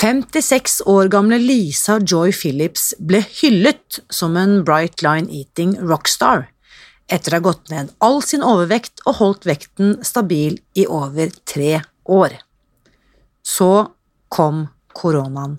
56 år gamle Lisa Joy Phillips ble hyllet som en bright line eating rockstar etter å ha gått ned all sin overvekt og holdt vekten stabil i over tre år. Så kom koronaen.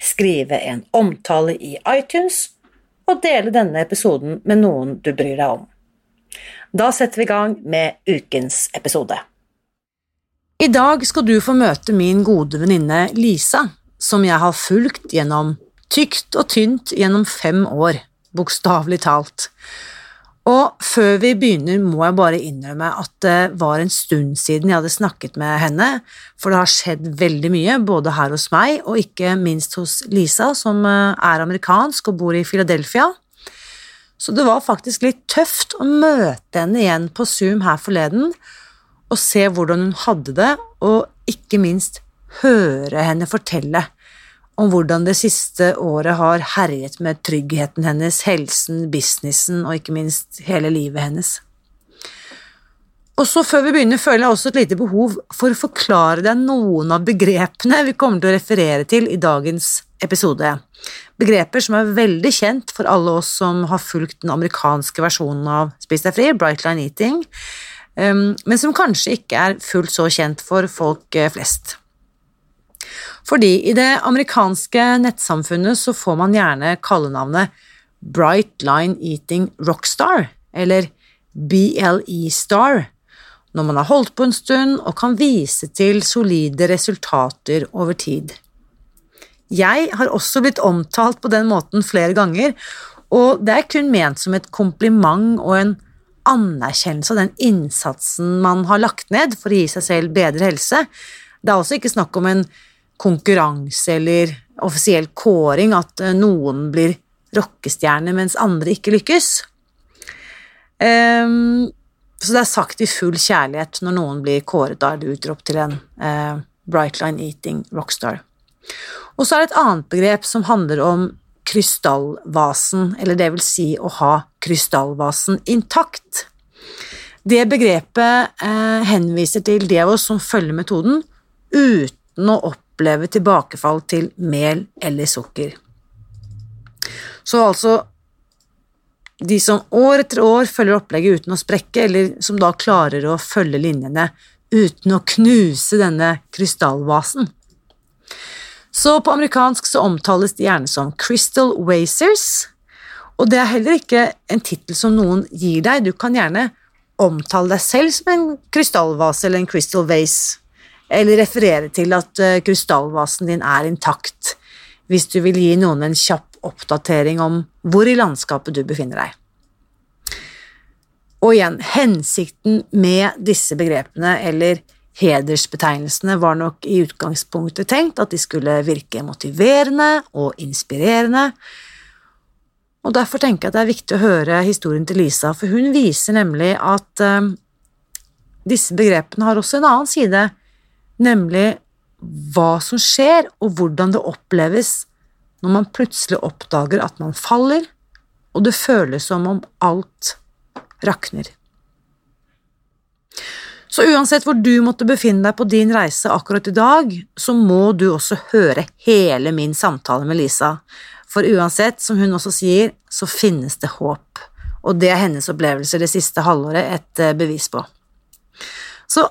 skrive en omtale i iTunes og dele denne episoden med noen du bryr deg om. Da setter vi i gang med ukens episode. I dag skal du få møte min gode venninne Lisa, som jeg har fulgt gjennom tykt og tynt gjennom fem år, bokstavelig talt. Og før vi begynner, må jeg bare innrømme at det var en stund siden jeg hadde snakket med henne, for det har skjedd veldig mye, både her hos meg og ikke minst hos Lisa, som eh, er amerikansk og bor i Philadelphia. Så det var faktisk litt tøft å møte henne igjen på Zoom her forleden, og se hvordan hun hadde det, og ikke minst høre henne fortelle om hvordan det siste året har herjet med tryggheten hennes, helsen, businessen og ikke minst hele livet hennes. Og så Før vi begynner, føler jeg også et lite behov for å forklare deg noen av begrepene vi kommer til å referere til i dagens episode. Begreper som er veldig kjent for alle oss som har fulgt den amerikanske versjonen av Spis deg fri, Bright Line Eating, um, men som kanskje ikke er fullt så kjent for folk eh, flest. Fordi i det amerikanske nettsamfunnet så får man gjerne kallenavnet Bright Line Eating Rockstar, eller BLE-star, når man har holdt på en stund og kan vise til solide resultater over tid. Jeg har også blitt omtalt på den måten flere ganger, og det er kun ment som et kompliment og en anerkjennelse av den innsatsen man har lagt ned for å gi seg selv bedre helse. Det er altså ikke snakk om en konkurranse eller offisiell kåring at eh, noen blir rockestjerne mens andre ikke lykkes. Um, så det er sagt i full kjærlighet når noen blir kåret da eller utropt til en uh, Brightline Eating Rockstar. Og så er det et annet begrep som handler om krystallvasen, eller det vil si å ha krystallvasen intakt. Det begrepet eh, henviser til de av oss som følger metoden uten å opp oppleve tilbakefall til mel eller sukker. Så altså de som år etter år følger opplegget uten å sprekke, eller som da klarer å følge linjene uten å knuse denne krystallvasen. Så på amerikansk så omtales de gjerne som crystal wazers, og det er heller ikke en tittel som noen gir deg, du kan gjerne omtale deg selv som en krystallvase eller en crystal vase eller referere til at eh, krystallvasen din er intakt, hvis du vil gi noen en kjapp oppdatering om hvor i landskapet du befinner deg. Og igjen, hensikten med disse begrepene, eller hedersbetegnelsene, var nok i utgangspunktet tenkt at de skulle virke motiverende og inspirerende, og derfor tenker jeg at det er viktig å høre historien til Lisa, for hun viser nemlig at uh, disse begrepene har også en annen side nemlig hva som skjer, og hvordan det oppleves når man plutselig oppdager at man faller, og det føles som om alt rakner. Så uansett hvor du måtte befinne deg på din reise akkurat i dag, så må du også høre hele min samtale med Lisa, for uansett, som hun også sier, så finnes det håp, og det er hennes opplevelser det siste halvåret et eh, bevis på. Så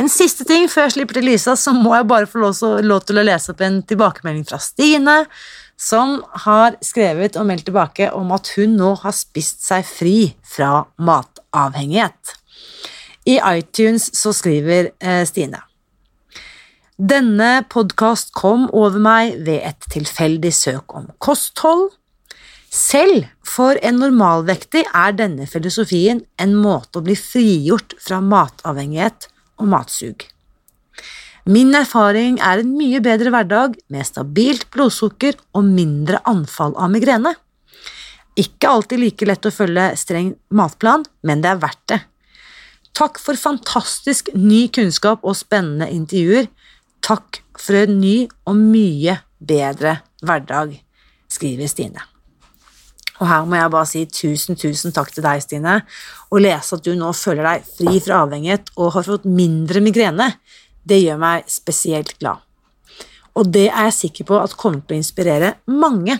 en siste ting før jeg slipper til Lysa, så må jeg bare få lov, til å lese opp en tilbakemelding fra Stine, som har skrevet og meldt tilbake om at hun nå har spist seg fri fra matavhengighet. I iTunes så skriver eh, Stine denne podkast kom over meg ved et tilfeldig søk om kosthold. Selv for en normalvektig er denne filosofien en måte å bli frigjort fra matavhengighet og matsug. Min erfaring er en mye bedre hverdag med stabilt blodsukker og mindre anfall av migrene. Ikke alltid like lett å følge streng matplan, men det er verdt det. Takk for fantastisk ny kunnskap og spennende intervjuer. Takk for en ny og mye bedre hverdag, skriver Stine. Og her må jeg bare si tusen, tusen takk til deg, Stine. Å lese at du nå føler deg fri fra avhengighet og har fått mindre migrene, det gjør meg spesielt glad. Og det er jeg sikker på at kommer til å inspirere mange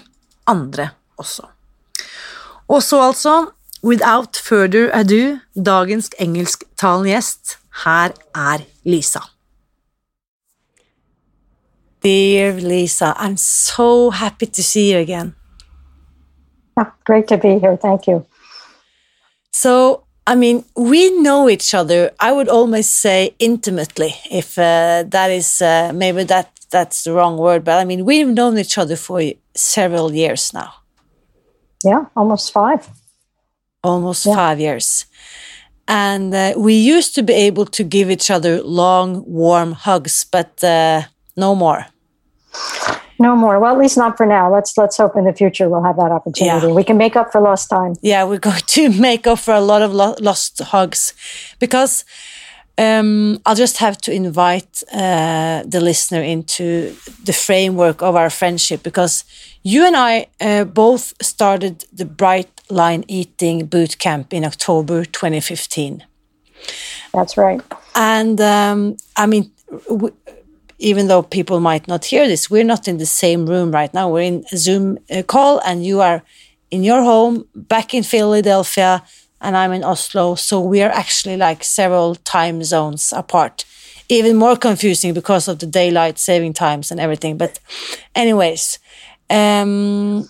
andre også. Og så altså, without further ado, dagens engelsktalende gjest, her er Lisa. Dear Lisa, I'm so happy to see you again. Oh, great to be here. Thank you. So, I mean, we know each other. I would almost say intimately, if uh, that is uh, maybe that that's the wrong word, but I mean, we've known each other for several years now. Yeah, almost five. Almost yeah. five years. And uh, we used to be able to give each other long, warm hugs, but uh, no more. No more. Well, at least not for now. Let's let's hope in the future we'll have that opportunity. Yeah. We can make up for lost time. Yeah, we're going to make up for a lot of lo lost hugs, because um, I'll just have to invite uh, the listener into the framework of our friendship because you and I uh, both started the Bright Line Eating Boot Camp in October 2015. That's right. And um, I mean even though people might not hear this, we're not in the same room right now. We're in a Zoom uh, call, and you are in your home back in Philadelphia, and I'm in Oslo. So we are actually like several time zones apart. Even more confusing because of the daylight saving times and everything. But, anyways, um,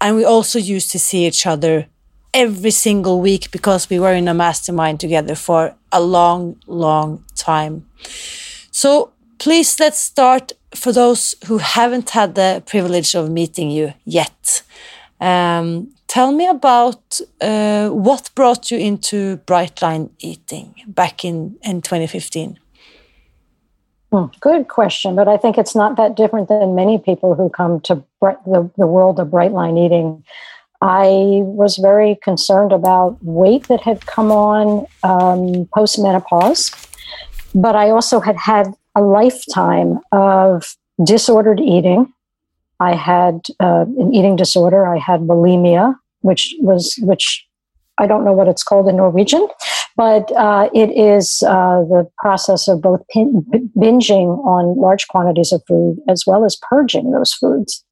and we also used to see each other every single week because we were in a mastermind together for a long, long time. So please let's start for those who haven't had the privilege of meeting you yet. Um, tell me about uh, what brought you into Brightline Eating back in, in 2015. Hmm, good question, but I think it's not that different than many people who come to the, the world of Brightline Eating. I was very concerned about weight that had come on um, post menopause, but I also had had a lifetime of disordered eating. I had uh, an eating disorder. I had bulimia, which was which I don't know what it's called in Norwegian, but uh, it is uh, the process of both pin- binging on large quantities of food as well as purging those foods.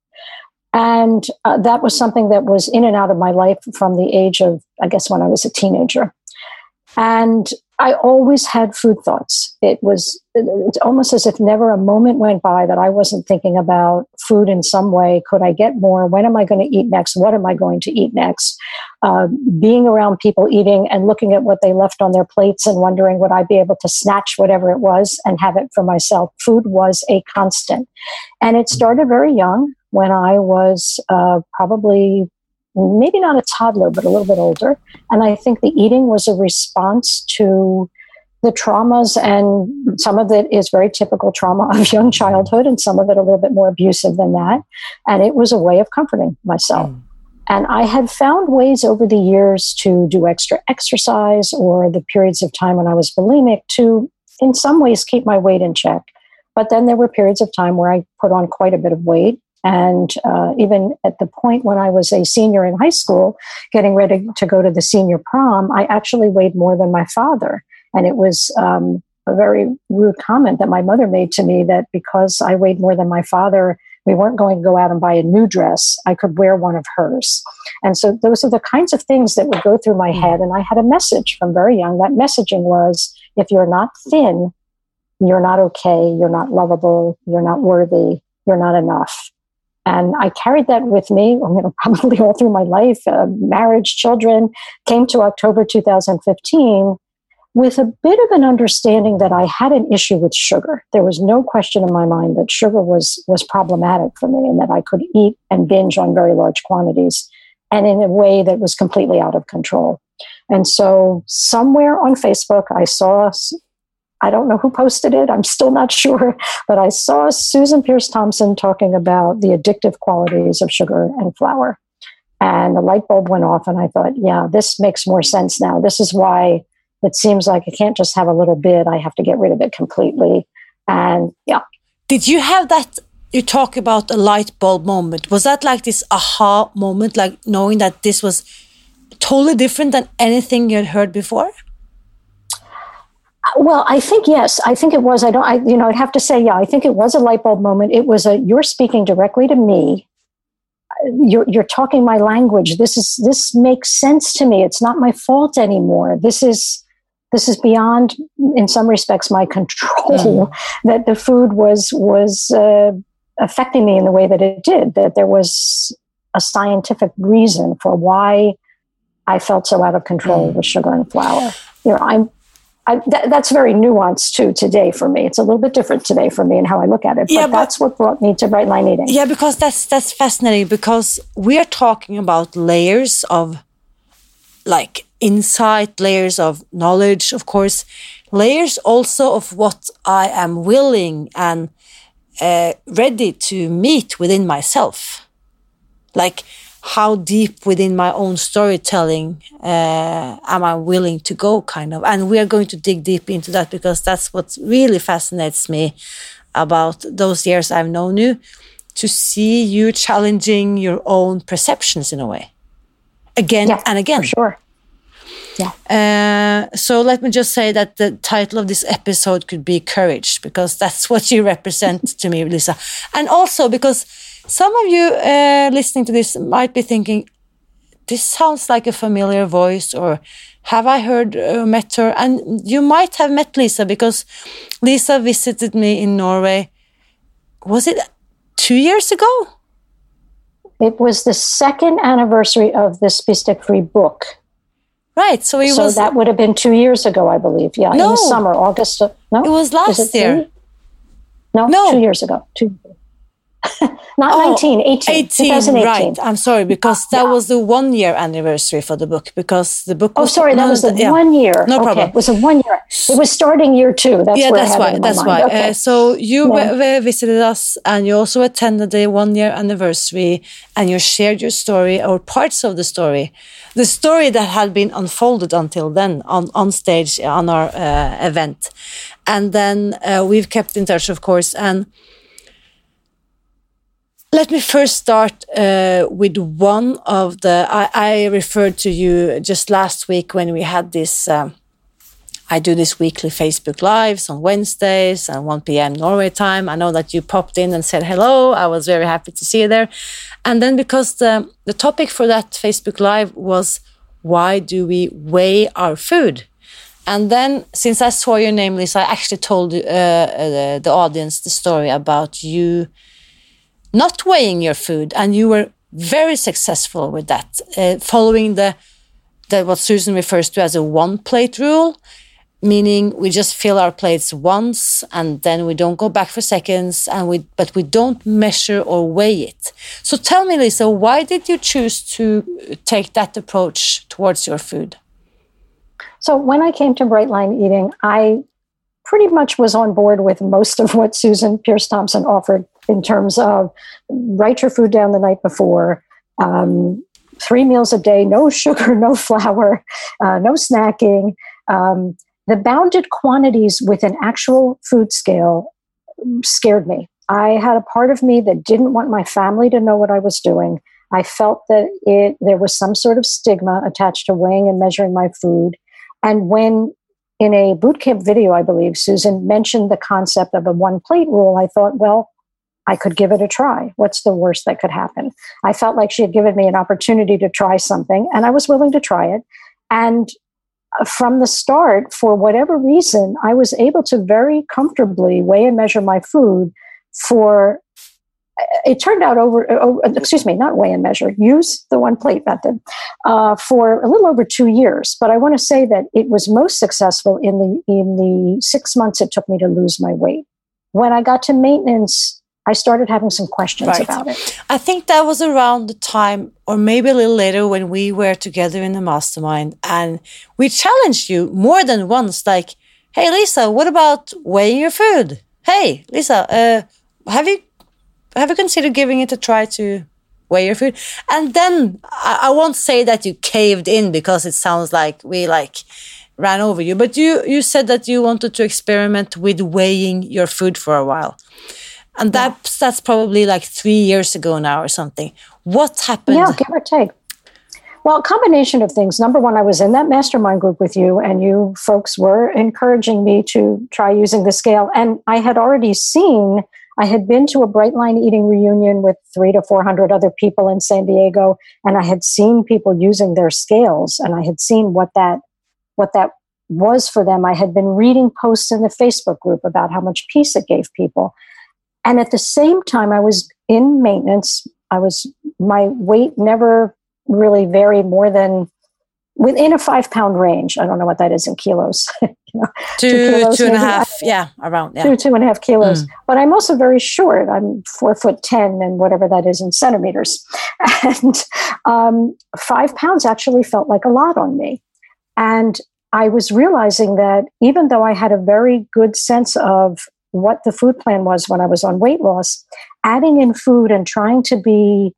And uh, that was something that was in and out of my life from the age of, I guess, when I was a teenager. And I always had food thoughts. It was it's almost as if never a moment went by that I wasn't thinking about food in some way. Could I get more? When am I going to eat next? What am I going to eat next? Uh, being around people eating and looking at what they left on their plates and wondering would I be able to snatch whatever it was and have it for myself. Food was a constant, and it started very young when I was uh, probably maybe not a toddler, but a little bit older. And I think the eating was a response to the traumas, and some of it is very typical trauma of young childhood, and some of it a little bit more abusive than that. And it was a way of comforting myself. Mm. And I had found ways over the years to do extra exercise or the periods of time when I was bulimic to, in some ways, keep my weight in check. But then there were periods of time where I put on quite a bit of weight and uh, even at the point when I was a senior in high school, getting ready to go to the senior prom, I actually weighed more than my father. And it was um, a very rude comment that my mother made to me that because I weighed more than my father, we weren't going to go out and buy a new dress. I could wear one of hers. And so those are the kinds of things that would go through my head. And I had a message from very young. That messaging was if you're not thin, you're not okay, you're not lovable, you're not worthy, you're not enough. And I carried that with me, you know, probably all through my life, uh, marriage, children, came to October 2015 with a bit of an understanding that I had an issue with sugar. There was no question in my mind that sugar was, was problematic for me and that I could eat and binge on very large quantities and in a way that was completely out of control. And so somewhere on Facebook, I saw, I don't know who posted it, I'm still not sure, but I saw Susan Peirce Thompson talking about the addictive qualities of sugar and flour. And the light bulb went off, and I thought, yeah, this makes more sense now. This is why it seems like I can't just have a little bit, I have to get rid of it completely. And yeah. Did you have that? You talk about a light bulb moment. Was that like this aha moment, like knowing that this was totally different than anything you had heard before? Well, I think yes. I think it was. I don't. I you know. I'd have to say yeah. I think it was a light bulb moment. It was a. You're speaking directly to me. You're you're talking my language. This is this makes sense to me. It's not my fault anymore. This is this is beyond, in some respects, my control. Mm. That the food was was uh, affecting me in the way that it did. That there was a scientific reason for why I felt so out of control mm. with sugar and flour. You know, I'm I, th- that's very nuanced too today for me. It's a little bit different today for me and how I look at it. But, yeah, but that's what brought me to Bright Line Eating. Yeah, because that's that's fascinating because we are talking about layers of like insight, layers of knowledge, of course, layers also of what I am willing and uh, ready to meet within myself. Like how deep within my own storytelling uh, am I willing to go, kind of. And we are going to dig deep into that because that's what really fascinates me about those years I've known you to see you challenging your own perceptions in a way again yeah, and again. sure. Yeah. Uh, so let me just say that the title of this episode could be Courage because that's what you represent to me, Lisa. And also because some of you uh, listening to this might be thinking, this sounds like a familiar voice, or have I heard uh, met her? And you might have met Lisa because Lisa visited me in Norway. Was it two years ago? It was the second anniversary of the Spis deg fri book. Right. So it so was. that would have been two years ago, I believe. Yeah, no, in the summer, August. No, it was last year. No, no, two years ago. Two. Not oh, 19, 18, 18 right. I'm sorry, because that yeah. was the one year anniversary for the book. Because the book Oh, sorry, that was the yeah. one year. No okay. problem. It was a one year. It was starting year two. That's yeah, that's why. That's why. Okay. Uh, so you yeah. visited us and you also attended the one year anniversary and you shared your story or parts of the story. The story that had been unfolded until then on, on stage on our uh, event. And then uh, we've kept in touch, of course. And let me first start uh, with one of the. I, I, referred to you just last week when we had this. Um, I do this weekly Facebook Lives on Wednesdays at 1 p.m. Norway time. I know that you popped in and said hello. I was very happy to see you there. And then because the, the topic for that Facebook Live was why do we weigh our food? And then, since I saw your name, Lisa, I actually told uh, uh, the audience the story about you not weighing your food, and you were very successful with that, uh, following the, the what Susan refers to as a one plate rule, meaning we just fill our plates once and then we don't go back for seconds, and we but we don't measure or weigh it. So tell me, Lisa, why did you choose to take that approach towards your food? So when I came to Bright Line Eating, I pretty much was on board with most of what Susan Peirce Thompson offered in terms of write your food down the night before, um, three meals a day, no sugar, no flour, uh, no snacking. Um, the bounded quantities with an actual food scale scared me. I had a part of me that didn't want my family to know what I was doing. I felt that it there was some sort of stigma attached to weighing and measuring my food. And when in a bootcamp video, I believe Susan mentioned the concept of a one plate rule, I thought, well, I could give it a try. What's the worst that could happen? I felt like she had given me an opportunity to try something, and I was willing to try it. And uh, from the start, for whatever reason, I was able to very comfortably weigh and measure my food for it turned out over, over, excuse me not weigh and measure use the one plate method uh, for a little over two years but i want to say that it was most successful in the in the six months it took me to lose my weight when i got to maintenance I started having some questions right. about it. I think that was around the time, or maybe a little later, when we were together in the mastermind and we challenged you more than once like, hey, Lisa, what about weighing your food? Hey, Lisa, uh, have you have you considered giving it a try to weigh your food? And then I, I won't say that you caved in because it sounds like we like ran over you, but you you said that you wanted to experiment with weighing your food for a while. And that's that's probably like three years ago now or something. What happened? Yeah, give or take. Well, a combination of things. Number one, I was in that mastermind group with you, and you folks were encouraging me to try using the scale. And I had already seen I had been to a Brightline eating reunion with three to 400 other people in San Diego, and I had seen people using their scales, and I had seen what that, what that was for them. I had been reading posts in the Facebook group about how much peace it gave people. And at the same time, I was in maintenance. I was, my weight never really varied more than within a five pound range. I don't know what that is in kilos. you know, two, two, kilos, two and a half, yeah, around yeah. two, two and a half kilos. Mm. But I'm also very short. I'm four foot ten and whatever that is in centimeters. And um, five pounds actually felt like a lot on me. And I was realizing that even though I had a very good sense of what the food plan was when I was on weight loss, adding in food and trying to be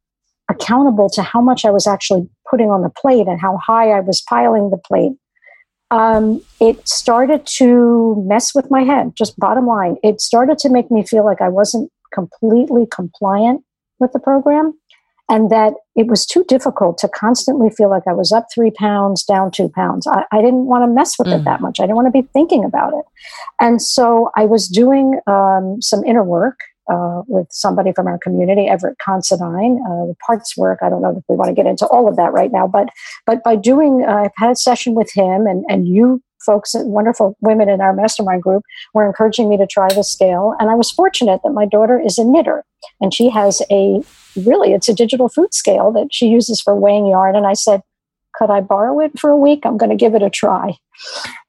accountable to how much I was actually putting on the plate and how high I was piling the plate, um, it started to mess with my head. Just bottom line, it started to make me feel like I wasn't completely compliant with the program and that it was too difficult to constantly feel like I was up three pounds, down two pounds. I, I didn't want to mess with mm. it that much. I didn't want to be thinking about it. And so I was doing um, some inner work uh, with somebody from our community, Everett Considine, uh, the parts work. I don't know if we want to get into all of that right now, but but by doing, uh, I've had a session with him, and and you folks, wonderful women in our mastermind group, were encouraging me to try the scale, and I was fortunate that my daughter is a knitter, and she has a really it's a digital food scale that she uses for weighing yarn, and I said. Could I borrow it for a week? I'm going to give it a try.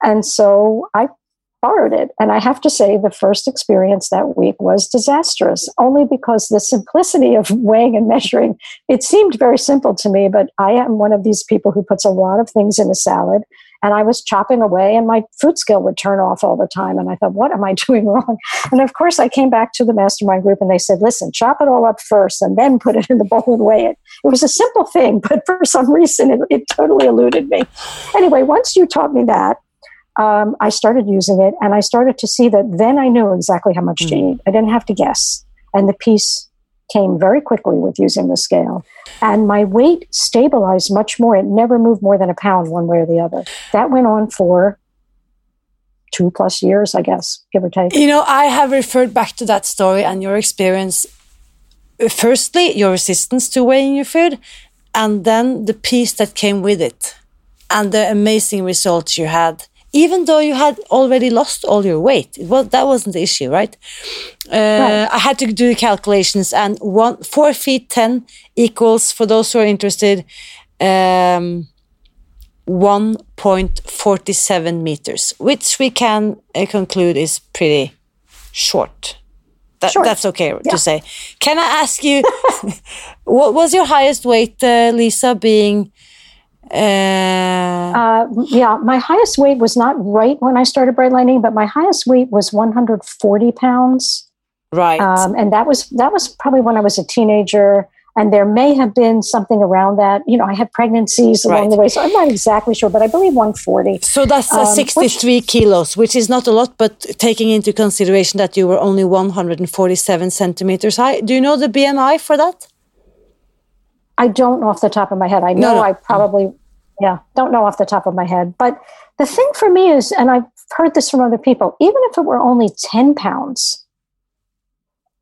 And so I borrowed it. And I have to say, the first experience that week was disastrous, only because the simplicity of weighing and measuring, it seemed very simple to me, but I am one of these people who puts a lot of things in a salad. And I was chopping away, and my food scale would turn off all the time. And I thought, what am I doing wrong? And of course, I came back to the mastermind group and they said, listen, chop it all up first and then put it in the bowl and weigh it. It was a simple thing, but for some reason, it, it totally eluded me. Anyway, once you taught me that, um, I started using it and I started to see that then I knew exactly how much mm. to eat. I didn't have to guess. And the peace came very quickly with using the scale. And my weight stabilized much more. It never moved more than a pound one way or the other. That went on for two plus years, I guess, give or take. You know, I have referred back to that story and your experience. Firstly, your resistance to weighing your food, and then the peace that came with it, and the amazing results you had even though you had already lost all your weight. It was that wasn't the issue, right? Uh, right. I had to do calculations, and one four feet ten equals for those who are interested. Um, 1.47 meters, which we can uh, conclude is pretty short. That, short. That's okay yeah. to say. Can I ask you, what was your highest weight, uh, Lisa, being uh, uh, yeah, my highest weight was not right when I started Bright Lining, but my highest weight was 140 pounds. Right. Um, and that was that was probably when I was a teenager. And there may have been something around that. You know, I had pregnancies along right. the way, so I'm not exactly sure, but I believe 140. So that's uh, um, 63 which, kilos, which is not a lot, but taking into consideration that you were only 147 centimeters high. Do you know the BMI for that? I don't know off the top of my head. I know no, no. I probably, yeah, don't know off the top of my head. But the thing for me is, and I've heard this from other people, even if it were only 10 pounds,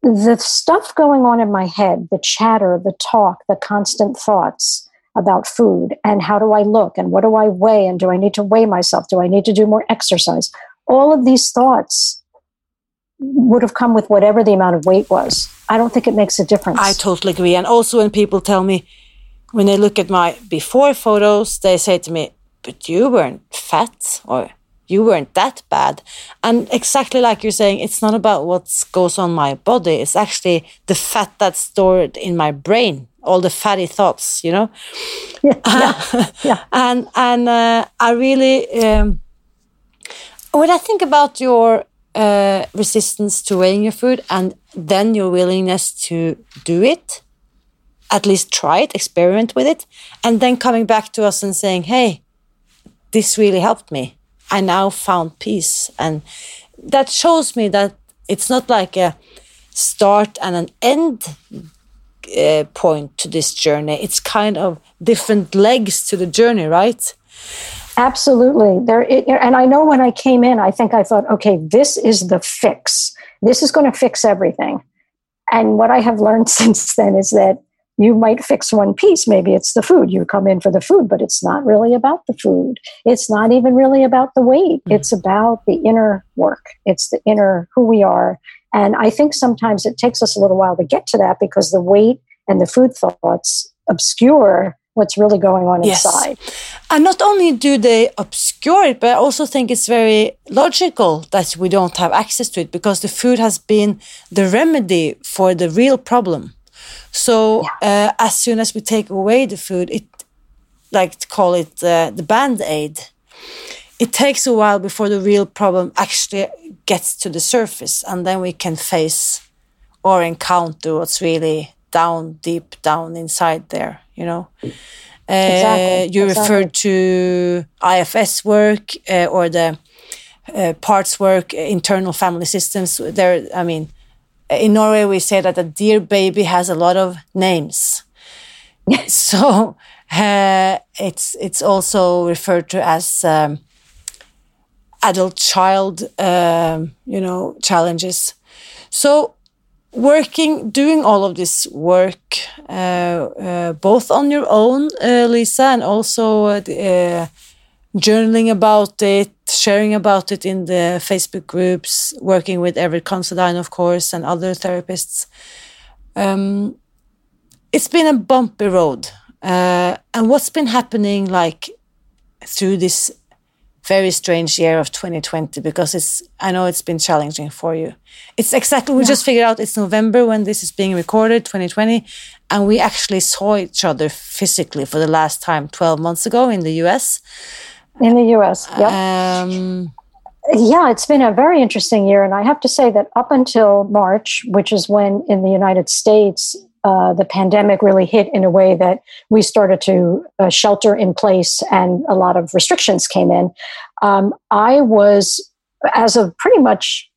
the stuff going on in my head, the chatter, the talk, the constant thoughts about food and how do I look and what do I weigh and do I need to weigh myself? Do I need to do more exercise? All of these thoughts would have come with whatever the amount of weight was. I don't think it makes a difference. I totally agree. And also, when people tell me, when they look at my before photos, they say to me, but you weren't fat or you weren't that bad. And exactly like you're saying, it's not about what goes on my body, it's actually the fat that's stored in my brain. All the fatty thoughts, you know, yeah, yeah, yeah. and and uh, I really, um, when I think about your uh, resistance to weighing your food and then your willingness to do it, at least try it, experiment with it, and then coming back to us and saying, hey, this really helped me. I now found peace. And that shows me that it's not like a start and an end uh, point to this journey. It's kind of different legs to the journey, right? Absolutely. There, it, and I know when I came in, I think I thought, okay, this is the fix. This is going to fix everything. And what I have learned since then is that you might fix one piece. Maybe it's the food. You come in for the food, but it's not really about the food. It's not even really about the weight. Mm-hmm. It's about the inner work. It's the inner who we are. And I think sometimes it takes us a little while to get to that because the weight and the food thoughts obscure what's really going on yes. inside. And not only do they obscure it, but I also think it's very logical that we don't have access to it because the food has been the remedy for the real problem. So yeah. uh, as soon as we take away the food, it like to call it uh, the band aid. It takes a while before the real problem actually gets to the surface, and then we can face or encounter what's really down deep down inside there you know? Uh, you exactly. referred to ifs work uh, or the uh, parts work internal family systems. There i mean in norway we say that a dear baby has a lot of names. So uh, it's it's also referred to as um, adult child um, you know challenges. So working, doing all of this work, uh, uh, both on your own, uh, Lisa, and also uh, uh, journaling about it, sharing about it in the Facebook groups, working with Everett Considine, of course, and other therapists. Um, it's been a bumpy road. Uh, and what's been happening like through this very strange year of 2020 because it's I know it's been challenging for you. It's exactly we yeah. just figured out it's November when this is being recorded 2020 and we actually saw each other physically for the last time 12 months ago in the US. In the US. Yeah. Um, yeah, it's been a very interesting year and I have to say that up until March, which is when in the United States uh, the pandemic really hit in a way that we started to uh, shelter in place and a lot of restrictions came in. Um, I was, as of pretty much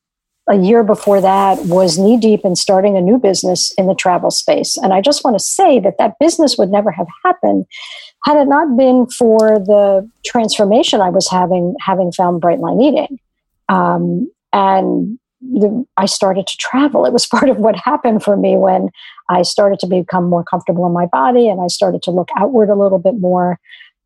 a year before that, was knee deep in starting a new business in the travel space. And I just want to say that that business would never have happened had it not been for the transformation I was having, having found Brightline Eating. Um, and the, I started to travel. It was part of what happened for me when I started to become more comfortable in my body and I started to look outward a little bit more.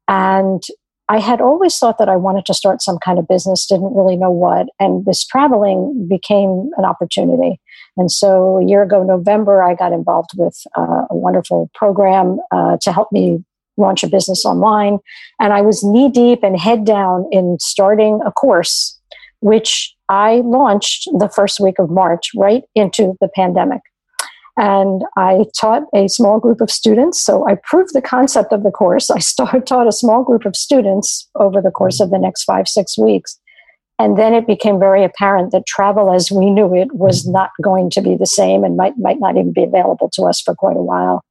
And I had always thought that I wanted to start some kind of business, didn't really know what. And this traveling became an opportunity. And so a year ago, November, I got involved with uh, a wonderful program uh, to help me launch a business online. And I was knee deep and head down in starting a course, which I launched the first week of March right into the pandemic. And I taught a small group of students. So I proved the concept of the course. I start, taught a small group of students over the course of the next five, six weeks. And then it became very apparent that travel as we knew it was mm-hmm. not going to be the same and might, might not even be available to us for quite a while.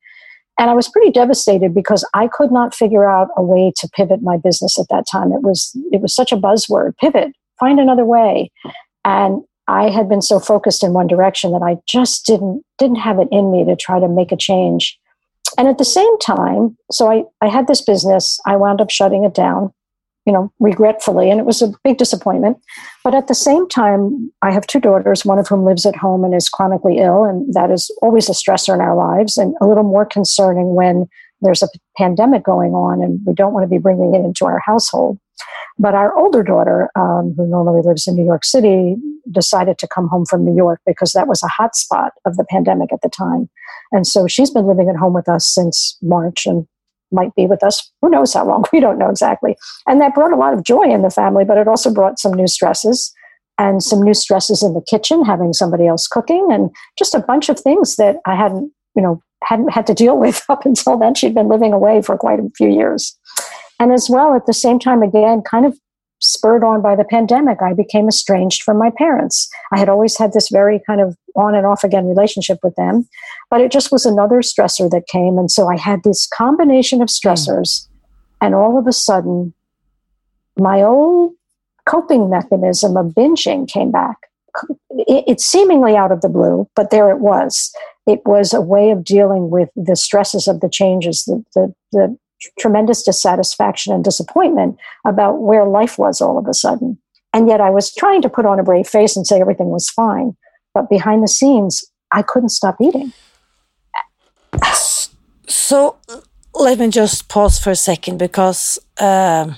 And I was pretty devastated because I could not figure out a way to pivot my business at that time. It was, it was such a buzzword pivot, find another way. And I had been so focused in one direction that I just didn't didn't have it in me to try to make a change. And at the same time, so I, I had this business, I wound up shutting it down. you know, regretfully. And it was a big disappointment. But at the same time, I have two daughters, one of whom lives at home and is chronically ill. And that is always a stressor in our lives and a little more concerning when there's a pandemic going on and we don't want to be bringing it into our household. But our older daughter, um, who normally lives in New York City, decided to come home from New York because that was a hot spot of the pandemic at the time. And so she's been living at home with us since March and might be with us who knows how long we don't know exactly and that brought a lot of joy in the family but it also brought some new stresses and some new stresses in the kitchen having somebody else cooking and just a bunch of things that i hadn't you know hadn't had to deal with up until then she'd been living away for quite a few years and as well at the same time again kind of spurred on by the pandemic, I became estranged from my parents. I had always had this very kind of on and off again relationship with them, but it just was another stressor that came. And so I had this combination of stressors, and all of a sudden, my old coping mechanism of binging came back. It's seemingly out of the blue, but there it was. It was a way of dealing with the stresses of the changes, the, the, the tremendous dissatisfaction and disappointment about where life was all of a sudden. And yet I was trying to put on a brave face and say everything was fine. But behind the scenes, I couldn't stop eating. So let me just pause for a second because um,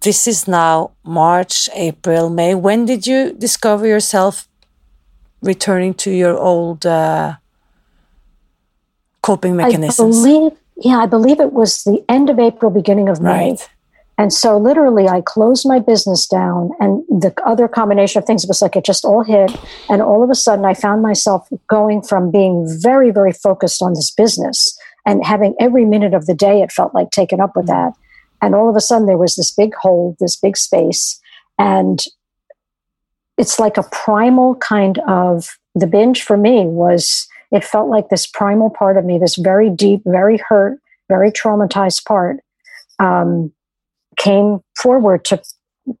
this is now March, April, May. When did you discover yourself returning to your old uh, coping mechanisms? I believe yeah, I believe it was the end of April, beginning of May. Right. And so literally I closed my business down and the other combination of things was like it just all hit. And all of a sudden I found myself going from being very, very focused on this business and having every minute of the day it felt like taken up with that. And all of a sudden there was this big hole, this big space. And it's like a primal kind of the binge for me was it felt like this primal part of me, this very deep, very hurt, very traumatized part, um, came forward to,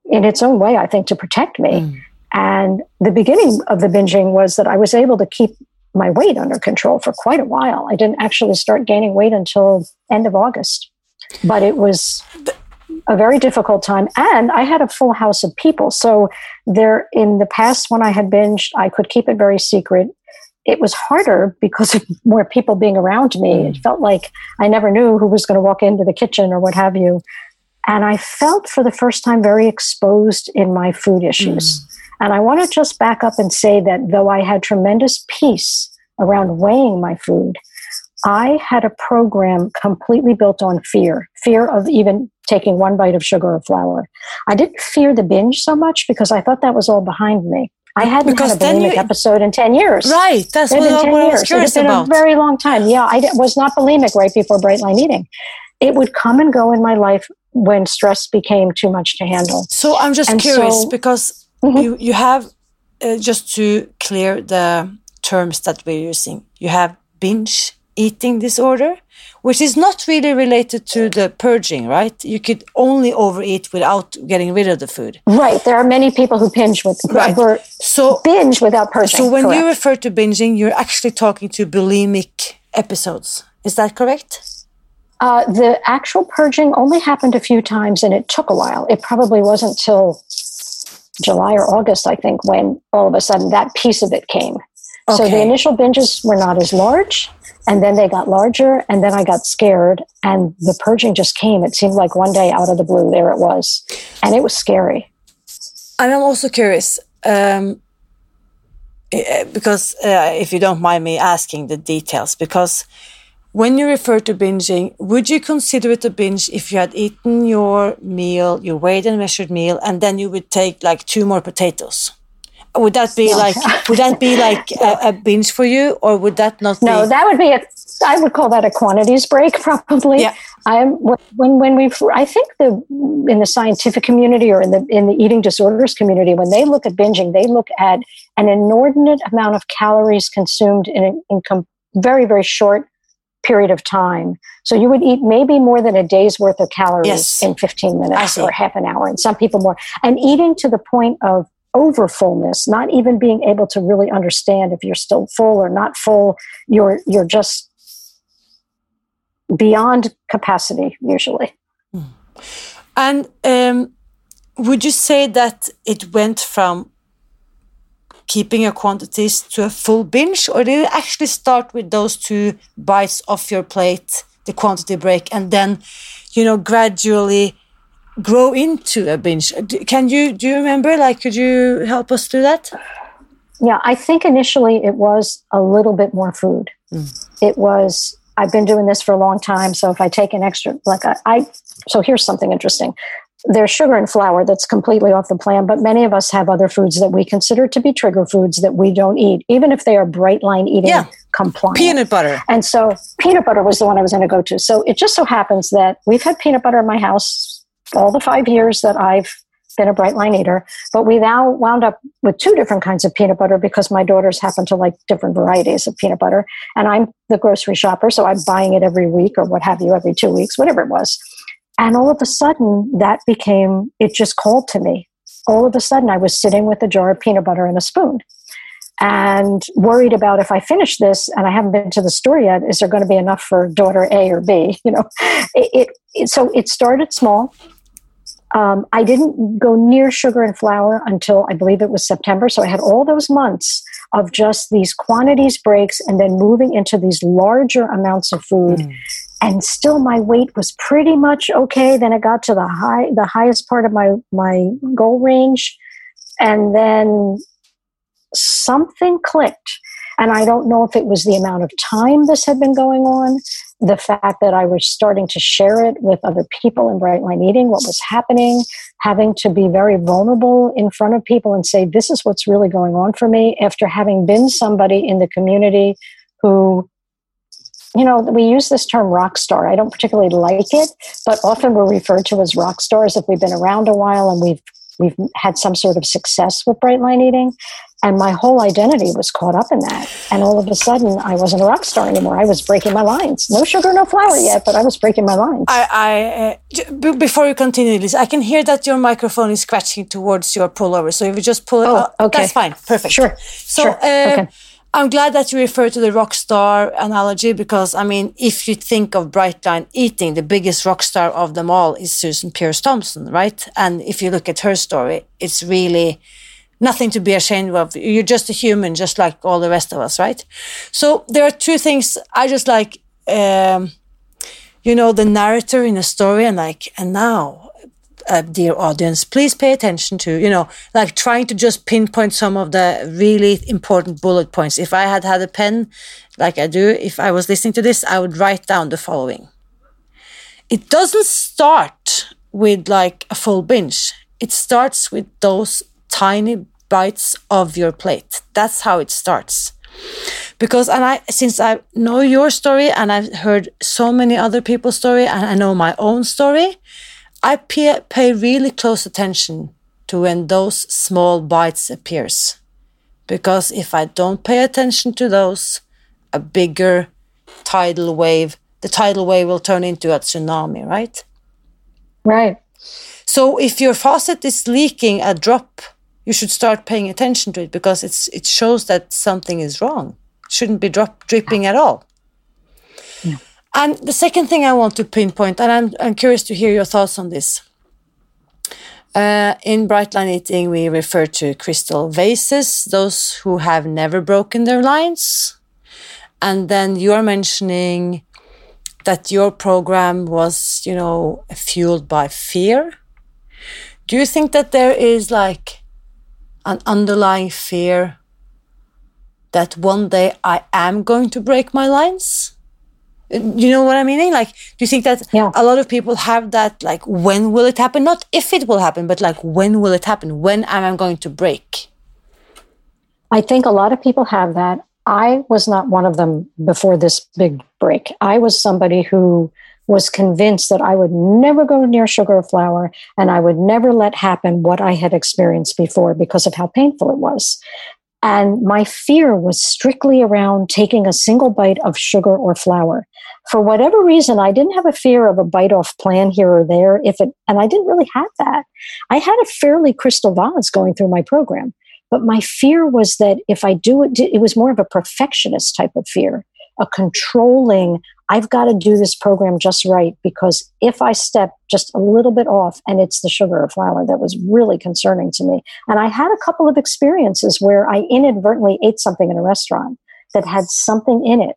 in its own way, I think, to protect me. Mm. And the beginning of the binging was that I was able to keep my weight under control for quite a while. I didn't actually start gaining weight until end of August, but it was a very difficult time and i had a full house of people so there in the past when i had binged i could keep it very secret it was harder because of more people being around me. Mm. It felt like I never knew who was going to walk into the kitchen or what have you. And I felt for the first time very exposed in my food issues. Mm. And I want to just back up and say that though I had tremendous peace around weighing my food, I had a program completely built on fear fear of even taking one bite of sugar or flour. I didn't fear the binge so much because I thought that was all behind me. I hadn't because had a bulimic you, episode in 10 years. Right. That's what, I was curious it had been about. a very long time. Yeah, I was not bulimic right before Bright Line Eating. It would come and go in my life when stress became too much to handle. So I'm just and curious so, because mm-hmm. you, you have, uh, just to clear the terms that we're using, you have binge eating disorder which is not really related to the purging, right? You could only overeat without getting rid of the food. Right. There are many people who binge with right. so binge without purging. So when correct. you refer to binging, you're actually talking to bulimic episodes. Is that correct? Uh, the actual purging only happened a few times, and it took a while. It probably wasn't till July or August, I think, when all of a sudden that piece of it came. Okay. So the initial binges were not as large, and then they got larger, and then I got scared, and the purging just came. It seemed like one day out of the blue, there it was, and it was scary. And I'm also curious, um, eh, because uh, if you don't mind me asking the details, because when you refer to binging, would you consider it a binge if you had eaten your meal, your weighed and measured meal, and then you would take like two more potatoes? Would that be like would that be like a, a, binge for you or would that not no be? that would be a i would call that a quantities break probably yeah. i'm when when we i think the in the scientific community or in the in the eating disorders community when they look at binging they look at an inordinate amount of calories consumed in a in com- very very short period of time so you would eat maybe more than a day's worth of calories yes. in 15 minutes or half an hour and some people more and eating to the point of over fullness, not even being able to really understand if you're still full or not full. You're you're just beyond capacity usually. And um, would you say that it went from keeping your quantities to a full binge, or did it actually start with those two bites off your plate, the quantity break, and then, you know, gradually grow into a binge? Can you do you remember? Like, could you help us do that? Yeah, I think initially it was a little bit more food. Mm. It was. I've been doing this for a long time, so if I take an extra, like I, I so here's something interesting there's sugar and flour that's completely off the plan, but many of us have other foods that we consider to be trigger foods that we don't eat, even if they are bright line eating yeah. compliant. Peanut butter. And so peanut butter was the one I was going to go to. So it just so happens that we've had peanut butter in my house all the five years that I've been a bright line eater, but we now wound up with two different kinds of peanut butter because my daughters happen to like different varieties of peanut butter. And I'm the grocery shopper, so I'm buying it every week or what have you, every two weeks, whatever it was. And all of a sudden, that became, it just called to me. All of a sudden, I was sitting with a jar of peanut butter and a spoon and worried about if I finish this and I haven't been to the store yet, is there going to be enough for daughter A or B? You know, it, it, so it started small. Um, I didn't go near sugar and flour until I believe it was September. So I had all those months of just these quantities breaks and then moving into these larger amounts of food. Mm and still my weight was pretty much okay then it got to the high the highest part of my my goal range and then something clicked and i don't know if it was the amount of time this had been going on the fact that i was starting to share it with other people in bright line eating what was happening having to be very vulnerable in front of people and say this is what's really going on for me after having been somebody in the community who you know, we use this term rock star. I don't particularly like it, but often we're referred to as rock stars if we've been around a while and we've we've had some sort of success with bright line eating. And my whole identity was caught up in that. And all of a sudden, I wasn't a rock star anymore. I was breaking my lines. No sugar, no flour yet, but I was breaking my lines. I, I uh, before you continue, Liz, I can hear that your microphone is scratching towards your pullover. So if you just pull it, oh, okay. that's fine, perfect. Sure. So, sure. Uh, okay I'm glad that you refer to the rock star analogy because, I mean, if you think of Brightline eating, the biggest rock star of them all is Susan Peirce Thompson, right? And if you look at her story, it's really nothing to be ashamed of. You're just a human, just like all the rest of us, right? So there are two things I just like, um, you know, the narrator in a story and like, and now uh, dear audience, please pay attention to, you know, like trying to just pinpoint some of the really important bullet points. If I had had a pen like I do, if I was listening to this, I would write down the following. It doesn't start with like a full binge. It starts with those tiny bites of your plate. That's how it starts. Because and I since I know your story and I've heard so many other people's story and I know my own story, I pay, pay really close attention to when those small bites appears. Because if I don't pay attention to those, a bigger tidal wave, the tidal wave will turn into a tsunami, right? Right. So if your faucet is leaking a drop, you should start paying attention to it because it's it shows that something is wrong. It shouldn't be drop dripping at all. And the second thing I want to pinpoint, and I'm, I'm curious to hear your thoughts on this. Uh, in Brightline Eating, we refer to crystal vases, those who have never broken their lines. And then you are mentioning that your program was, you know, fueled by fear. Do you think that there is like an underlying fear that one day I am going to break my lines? you know what I mean? Like, do you think that yeah. a lot of people have that? Like, when will it happen? Not if it will happen, but like, when will it happen? When am I going to break? I think a lot of people have that. I was not one of them before this big break. I was somebody who was convinced that I would never go near sugar or flour and I would never let happen what I had experienced before because of how painful it was. And my fear was strictly around taking a single bite of sugar or flour. For whatever reason, I didn't have a fear of a bite off plan here or there. If it, and I didn't really have that. I had a fairly crystal vase going through my program, but my fear was that if I do it, it was more of a perfectionist type of fear, a controlling, I've got to do this program just right because if I step just a little bit off and it's the sugar or flour that was really concerning to me. And I had a couple of experiences where I inadvertently ate something in a restaurant that had something in it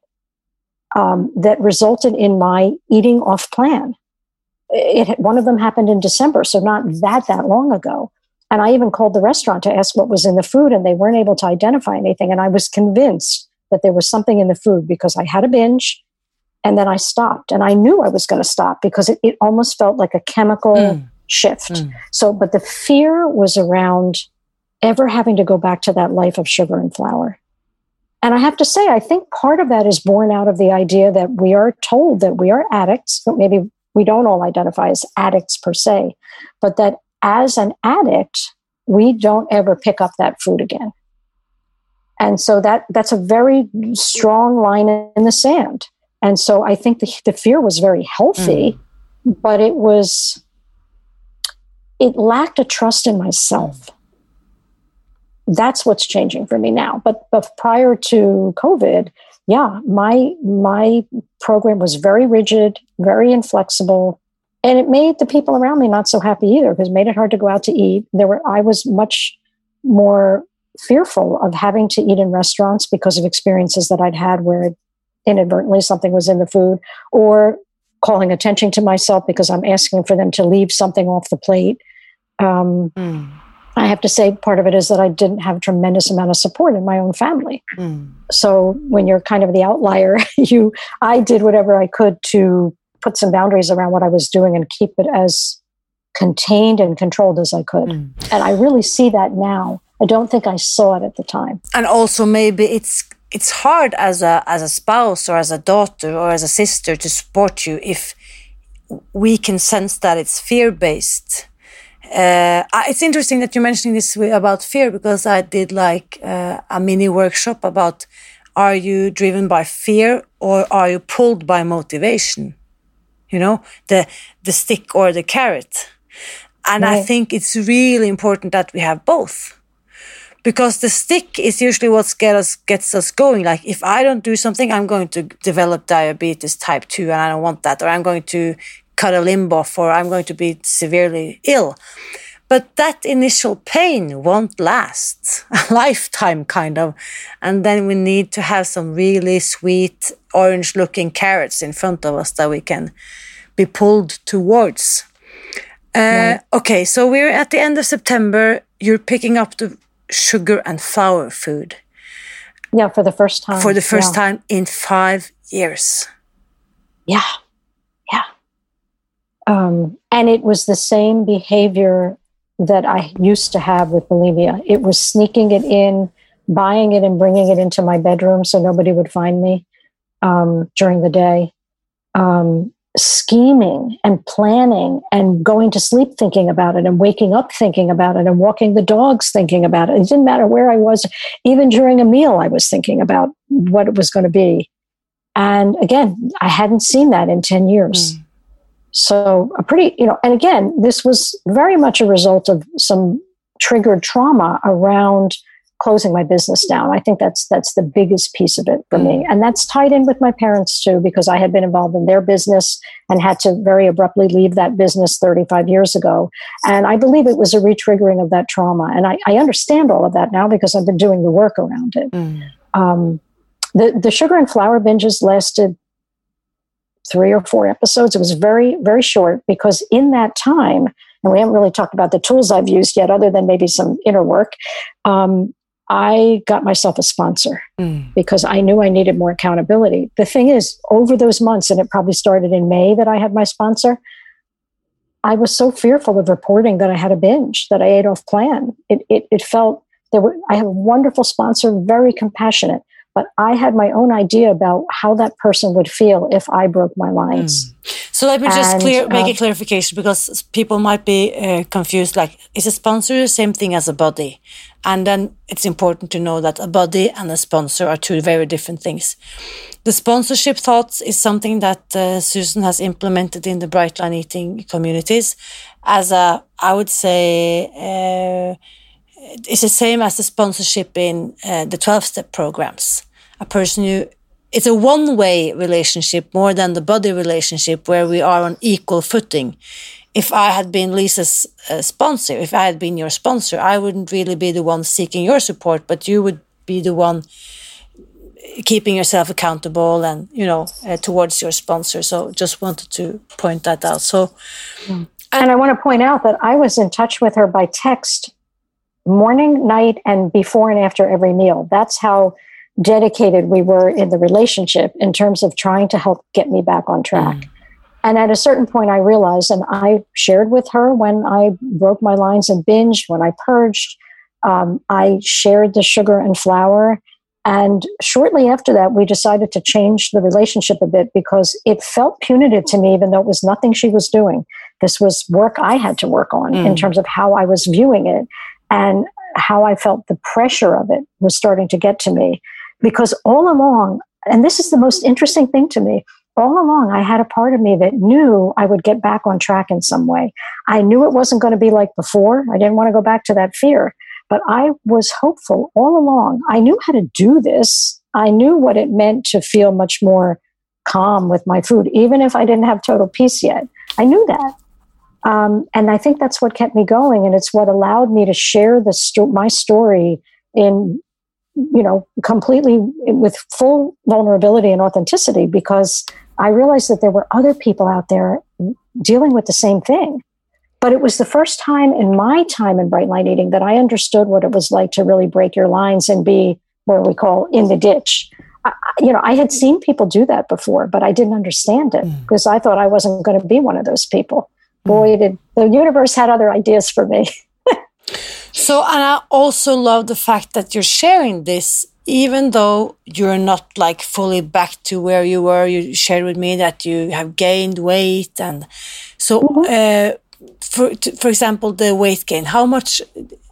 um, that resulted in my eating off plan. It, one of them happened in December, so not that that long ago. And I even called the restaurant to ask what was in the food, and they weren't able to identify anything. And I was convinced that there was something in the food because I had a binge and then I stopped. And I knew I was going to stop because it, it, almost felt like a chemical mm. shift. Mm. So, but the fear was around ever having to go back to that life of sugar and flour. And I have to say, I think part of that is born out of the idea that we are told that we are addicts. But maybe we don't all identify as addicts per se, but that as an addict, we don't ever pick up that food again. And so that that's a very strong line in the sand. And so I think the, the fear was very healthy, mm. but it was it lacked a trust in myself. That's what's changing for me now. But but prior to COVID, yeah, my my program was very rigid, very inflexible, and it made the people around me not so happy either because it made it hard to go out to eat there were i was much more fearful of having to eat in restaurants because of experiences that i'd had where inadvertently something was in the food or calling attention to myself because i'm asking for them to leave something off the plate um, mm. i have to say part of it is that i didn't have a tremendous amount of support in my own family mm. so when you're kind of the outlier you i did whatever i could to put some boundaries around what I was doing and keep it as contained and controlled as I could. Mm. And I really see that now. I don't think I saw it at the time. And also maybe it's it's hard as a as a spouse or as a daughter or as a sister to support you if we can sense that it's fear based. Uh, it's interesting that you're mentioning this about fear because I did like uh, a mini workshop about are you driven by fear or are you pulled by motivation? you know, the the stick or the carrot. And right. I think it's really important that we have both. Because the stick is usually what get us, gets us going. Like, if I don't do something, I'm going to develop diabetes type 2 and I don't want that. Or I'm going to cut a limb off or I'm going to be severely ill. But that initial pain won't last a lifetime, kind of. And then we need to have some really sweet orange looking carrots in front of us that we can be pulled towards. Uh, Okay, so we're at the end of September. You're picking up the sugar and flour food. Yeah, for the first time. For the first yeah. time in five years. Yeah, yeah. Um, and it was the same behavior that I used to have with bulimia. It was sneaking it in, buying it, and bringing it into my bedroom so nobody would find me um, during the day. Um, scheming and planning and going to sleep thinking about it and waking up thinking about it and walking the dogs thinking about it. It didn't matter where I was, even during a meal, I was thinking about what it was going to be. And again, I hadn't seen that in 10 years. Mm. So, a pretty, you know, and again, this was very much a result of some triggered trauma around closing my business down. I think that's that's the biggest piece of it for me. Mm. And that's tied in with my parents too, because I had been involved in their business and had to very abruptly leave that business 35 years ago. And I believe it was a retriggering of that trauma. And I, I understand all of that now because I've been doing the work around it. Mm. Um, the, the sugar and flour binges lasted three or four episodes. It was very, very short because in that time, and we haven't really talked about the tools I've used yet, other than maybe some inner work. Um, I got myself a sponsor mm. because I knew I needed more accountability. The thing is, over those months, and it probably started in May that I had my sponsor, I was so fearful of reporting that I had a binge, that I ate off plan. It, it, it felt there were, I have a wonderful sponsor, very compassionate, but I had my own idea about how that person would feel if I broke my lines. Mm. So let me just and, clear, make uh, a clarification because people might be uh, confused. Like, is a sponsor the same thing as a buddy? And then it's important to know that a buddy and a sponsor are two very different things. The sponsorship thoughts is something that uh, Susan has implemented in the Bright Line Eating communities as a, I would say, uh, it's the same as the sponsorship in uh, the 12 step programs. A person who it's a one way relationship more than the buddy relationship where we are on equal footing. If I had been Lisa's uh, sponsor, if I had been your sponsor, I wouldn't really be the one seeking your support, but you would be the one keeping yourself accountable and you know uh, towards your sponsor so just wanted to point that out so and, and i want to point out that i was in touch with her by text morning night and before and after every meal that's how dedicated we were in the relationship in terms of trying to help get me back on track mm. and at a certain point i realized and i shared with her when i broke my lines and binged when i purged um, i shared the sugar and flour and shortly after that, we decided to change the relationship a bit because it felt punitive to me, even though it was nothing she was doing. This was work I had to work on mm. in terms of how I was viewing it and how I felt the pressure of it was starting to get to me. Because all along, and this is the most interesting thing to me, all along I had a part of me that knew I would get back on track in some way. I knew it wasn't going to be like before. I didn't want to go back to that fear. But I was hopeful all along. I knew how to do this. I knew what it meant to feel much more calm with my food, even if I didn't have total peace yet. I knew that. Um, and I think that's what kept me going. And it's what allowed me to share the sto- my story in, you know, completely with full vulnerability and authenticity because I realized that there were other people out there dealing with the same thing. But it was the first time in my time in bright line eating that I understood what it was like to really break your lines and be what we call in the ditch. I, you know, I had seen people do that before, but I didn't understand it mm. because I thought I wasn't going to be one of those people. Mm. Boy, did the universe had other ideas for me. so, and I also love the fact that you're sharing this, even though you're not like fully back to where you were. You shared with me that you have gained weight, and so. Mm -hmm. uh, for for example, the weight gain. How much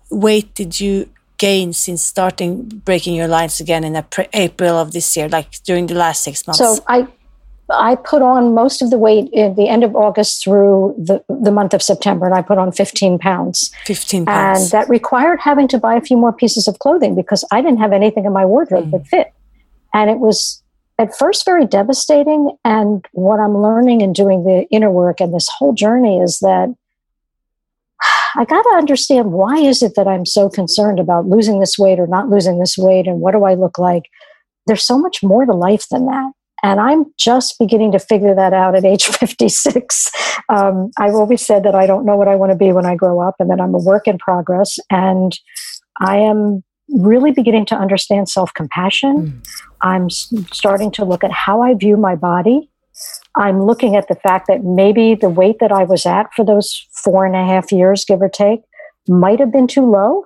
weight did you gain since starting breaking your lines again in April of this year, like during the last six months? So I I put on most of the weight in the end of August through the, the month of September, and I put on 15 pounds. 15 pounds. And that required having to buy a few more pieces of clothing because I didn't have anything in my wardrobe mm. that fit. And it was at first very devastating. And what I'm learning and doing the inner work and this whole journey is that I got to understand why is it that I'm so concerned about losing this weight or not losing this weight and what do I look like? There's so much more to life than that. And I'm just beginning to figure that out at age 56. Um, I've always said that I don't know what I want to be when I grow up and that I'm a work in progress. And I am really beginning to understand self compassion. Mm. I'm starting to look at how I view my body. I'm looking at the fact that maybe the weight that I was at for those four and a half years, give or take, might have been too low,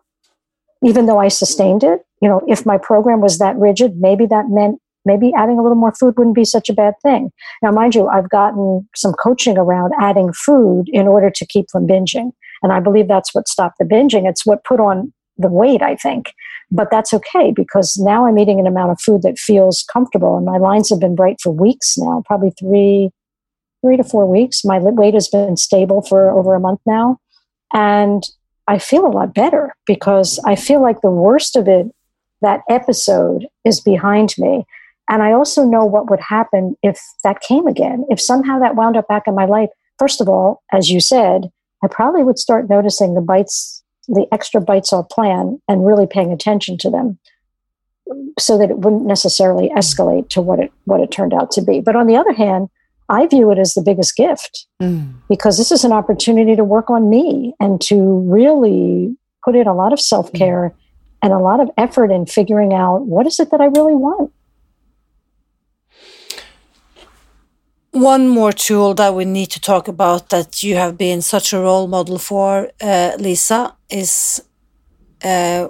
even though I sustained it. You know, if my program was that rigid, maybe that meant maybe adding a little more food wouldn't be such a bad thing. Now, mind you, I've gotten some coaching around adding food in order to keep from binging. And I believe that's what stopped the binging. It's what put on the weight, I think. But that's okay because now I'm eating an amount of food that feels comfortable. And my lines have been bright for weeks now, probably three, three to four weeks. My weight has been stable for over a month now. And I feel a lot better because I feel like the worst of it, that episode, is behind me. And I also know what would happen if that came again. If somehow that wound up back in my life, first of all, as you said, I probably would start noticing the bites the extra bites off plan and really paying attention to them so that it wouldn't necessarily mm. escalate to what it what it turned out to be. But on the other hand, I view it as the biggest gift mm. because this is an opportunity to work on me and to really put in a lot of self care mm. and a lot of effort in figuring out what is it that I really want. One more tool that we need to talk about that you have been such a role model for, uh, Lisa, is uh,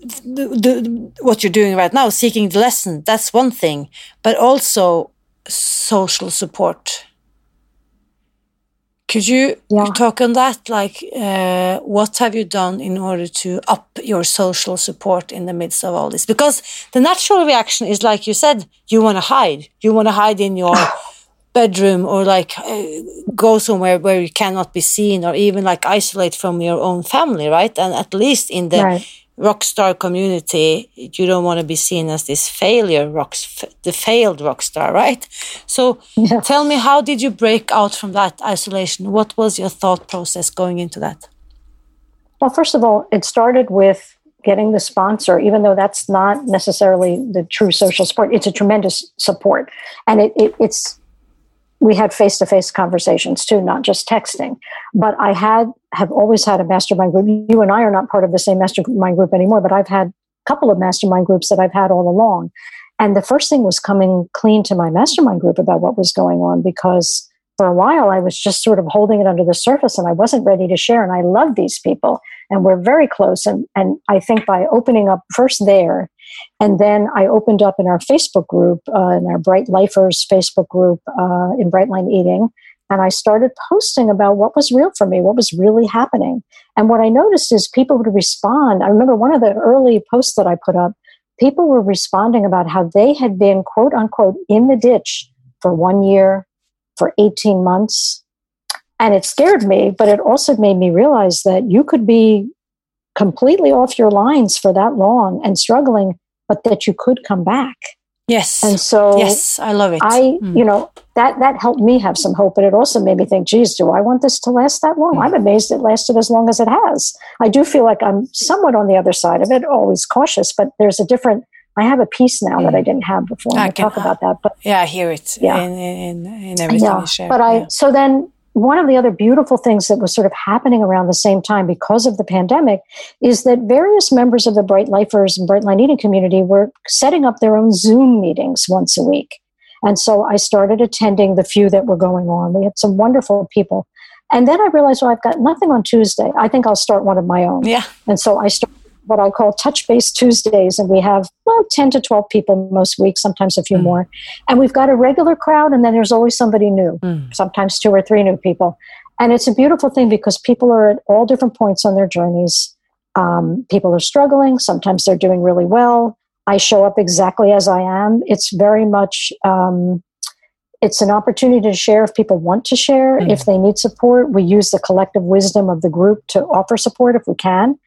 the, the, what you're doing right now, seeking the lesson. That's one thing, but also social support. Could you yeah. talk on that? Like, uh, what have you done in order to up your social support in the midst of all this? Because the natural reaction is, like you said, you want to hide. You want to hide in your bedroom or like uh, go somewhere where you cannot be seen or even like isolate from your own family right and at least in the right. rock star community, you don't want to be seen as this failure rocks, the failed rock star, right? So yeah. tell me, how did you break out from that isolation? What was your thought process going into that? Well, first of all, it started with getting the sponsor, even though that's not necessarily the true social support, it's a tremendous support. And it, it, it's we had face-to-face conversations too not just texting but i had have always had a mastermind group you and i are not part of the same mastermind group anymore but i've had a couple of mastermind groups that i've had all along and the first thing was coming clean to my mastermind group about what was going on because for a while I was just sort of holding it under the surface and I wasn't ready to share. And I love these people and we're very close. And, and I think by opening up first there, and then I opened up in our Facebook group, uh, in our Bright Lifers Facebook group uh, in Brightline Eating, and I started posting about what was real for me, what was really happening. And what I noticed is people would respond. I remember one of the early posts that I put up, people were responding about how they had been, quote unquote, in the ditch for one year, for 18 months. And it scared me, but it also made me realize that you could be completely off your lines for that long and struggling, but that you could come back. Yes. And so Yes, I love it. I, mm. you know, that that helped me have some hope, but it also made me think, geez, do I want this to last that long? Mm. I'm amazed it lasted as long as it has. I do feel like I'm somewhat on the other side of it, always cautious, but there's a different I have a peace now mm. that I didn't have before. I, I talk about that, but yeah, I hear it. Yeah, in, in, in everything yeah. share. But I yeah. so then one of the other beautiful things that was sort of happening around the same time because of the pandemic is that various members of the Bright Lifers and Bright Line Eating community were setting up their own Zoom meetings once a week. And so I started attending the few that were going on. We had some wonderful people. And then I realized, well, I've got nothing on Tuesday. I think I'll start one of my own. Yeah. And so I started what I call touch base Tuesdays, and we have well 10 to 12 people most weeks, sometimes a few mm. more. And we've got a regular crowd, and then there's always somebody new, mm. sometimes two or three new people. And it's a beautiful thing because people are at all different points on their journeys. Um, people are struggling, sometimes they're doing really well. I show up exactly as I am. It's very much um, it's an opportunity to share if people want to share mm. if they need support we use the collective wisdom of the group to offer support if we can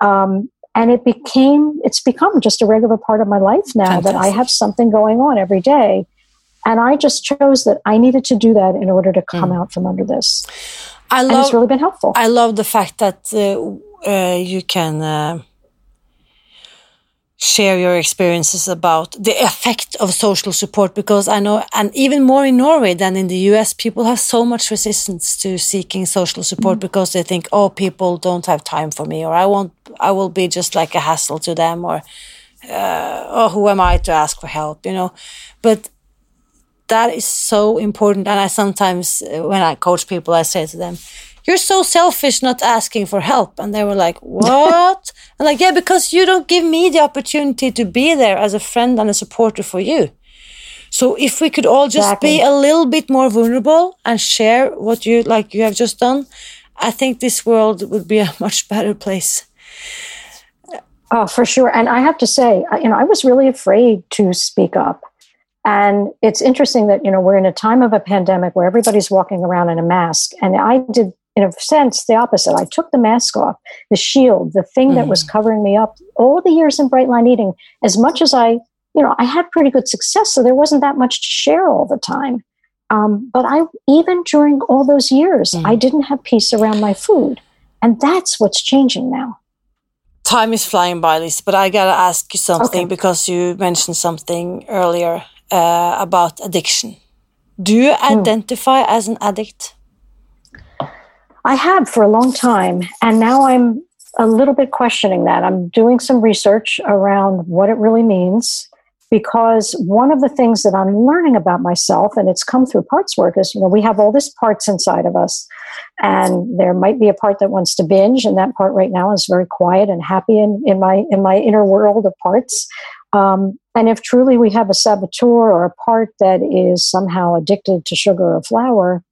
um, and it became it's become just a regular part of my life now Fantastic. that i have something going on every day and i just chose that i needed to do that in order to come mm. out from under this i love and it's really been helpful i love the fact that uh, uh, you can uh, share your experiences about the effect of social support because I know, and even more in Norway than in the US, people have so much resistance to seeking social support mm -hmm. because they think, oh, people don't have time for me, or I won't, I will be just like a hassle to them, or uh, oh, who am I to ask for help, you know? But that is so important. And I sometimes, uh, when I coach people, I say to them, you're so selfish not asking for help. And they were like, what? and like, yeah, because you don't give me the opportunity to be there as a friend and a supporter for you. So if we could all just exactly. be a little bit more vulnerable and share what you like you have just done, I think this world would be a much better place. Oh, for sure. And I have to say, you know, I was really afraid to speak up. And it's interesting that, you know, we're in a time of a pandemic where everybody's walking around in a mask. And I did in a sense, the opposite. I took the mask off, the shield, the thing mm. that was mm. covering me up all the years in Brightline Eating, as much as I, you know, I had pretty good success, so there wasn't that much to share all the time. Um, but I, even during all those years, mm. I didn't have peace around my food. And that's what's changing now. Time is flying by, Lisa, but I got to ask you something okay. because you mentioned something earlier uh, about addiction. Do you hmm. identify mm. as an addict? I have for a long time. And now I'm a little bit questioning that. I'm doing some research around what it really means because one of the things that I'm learning about myself, and it's come through parts work, is you know, we have all these parts inside of us. And there might be a part that wants to binge, and that part right now is very quiet and happy in, in my in my inner world of parts. Um, and if truly we have a saboteur or a part that is somehow addicted to sugar or flour,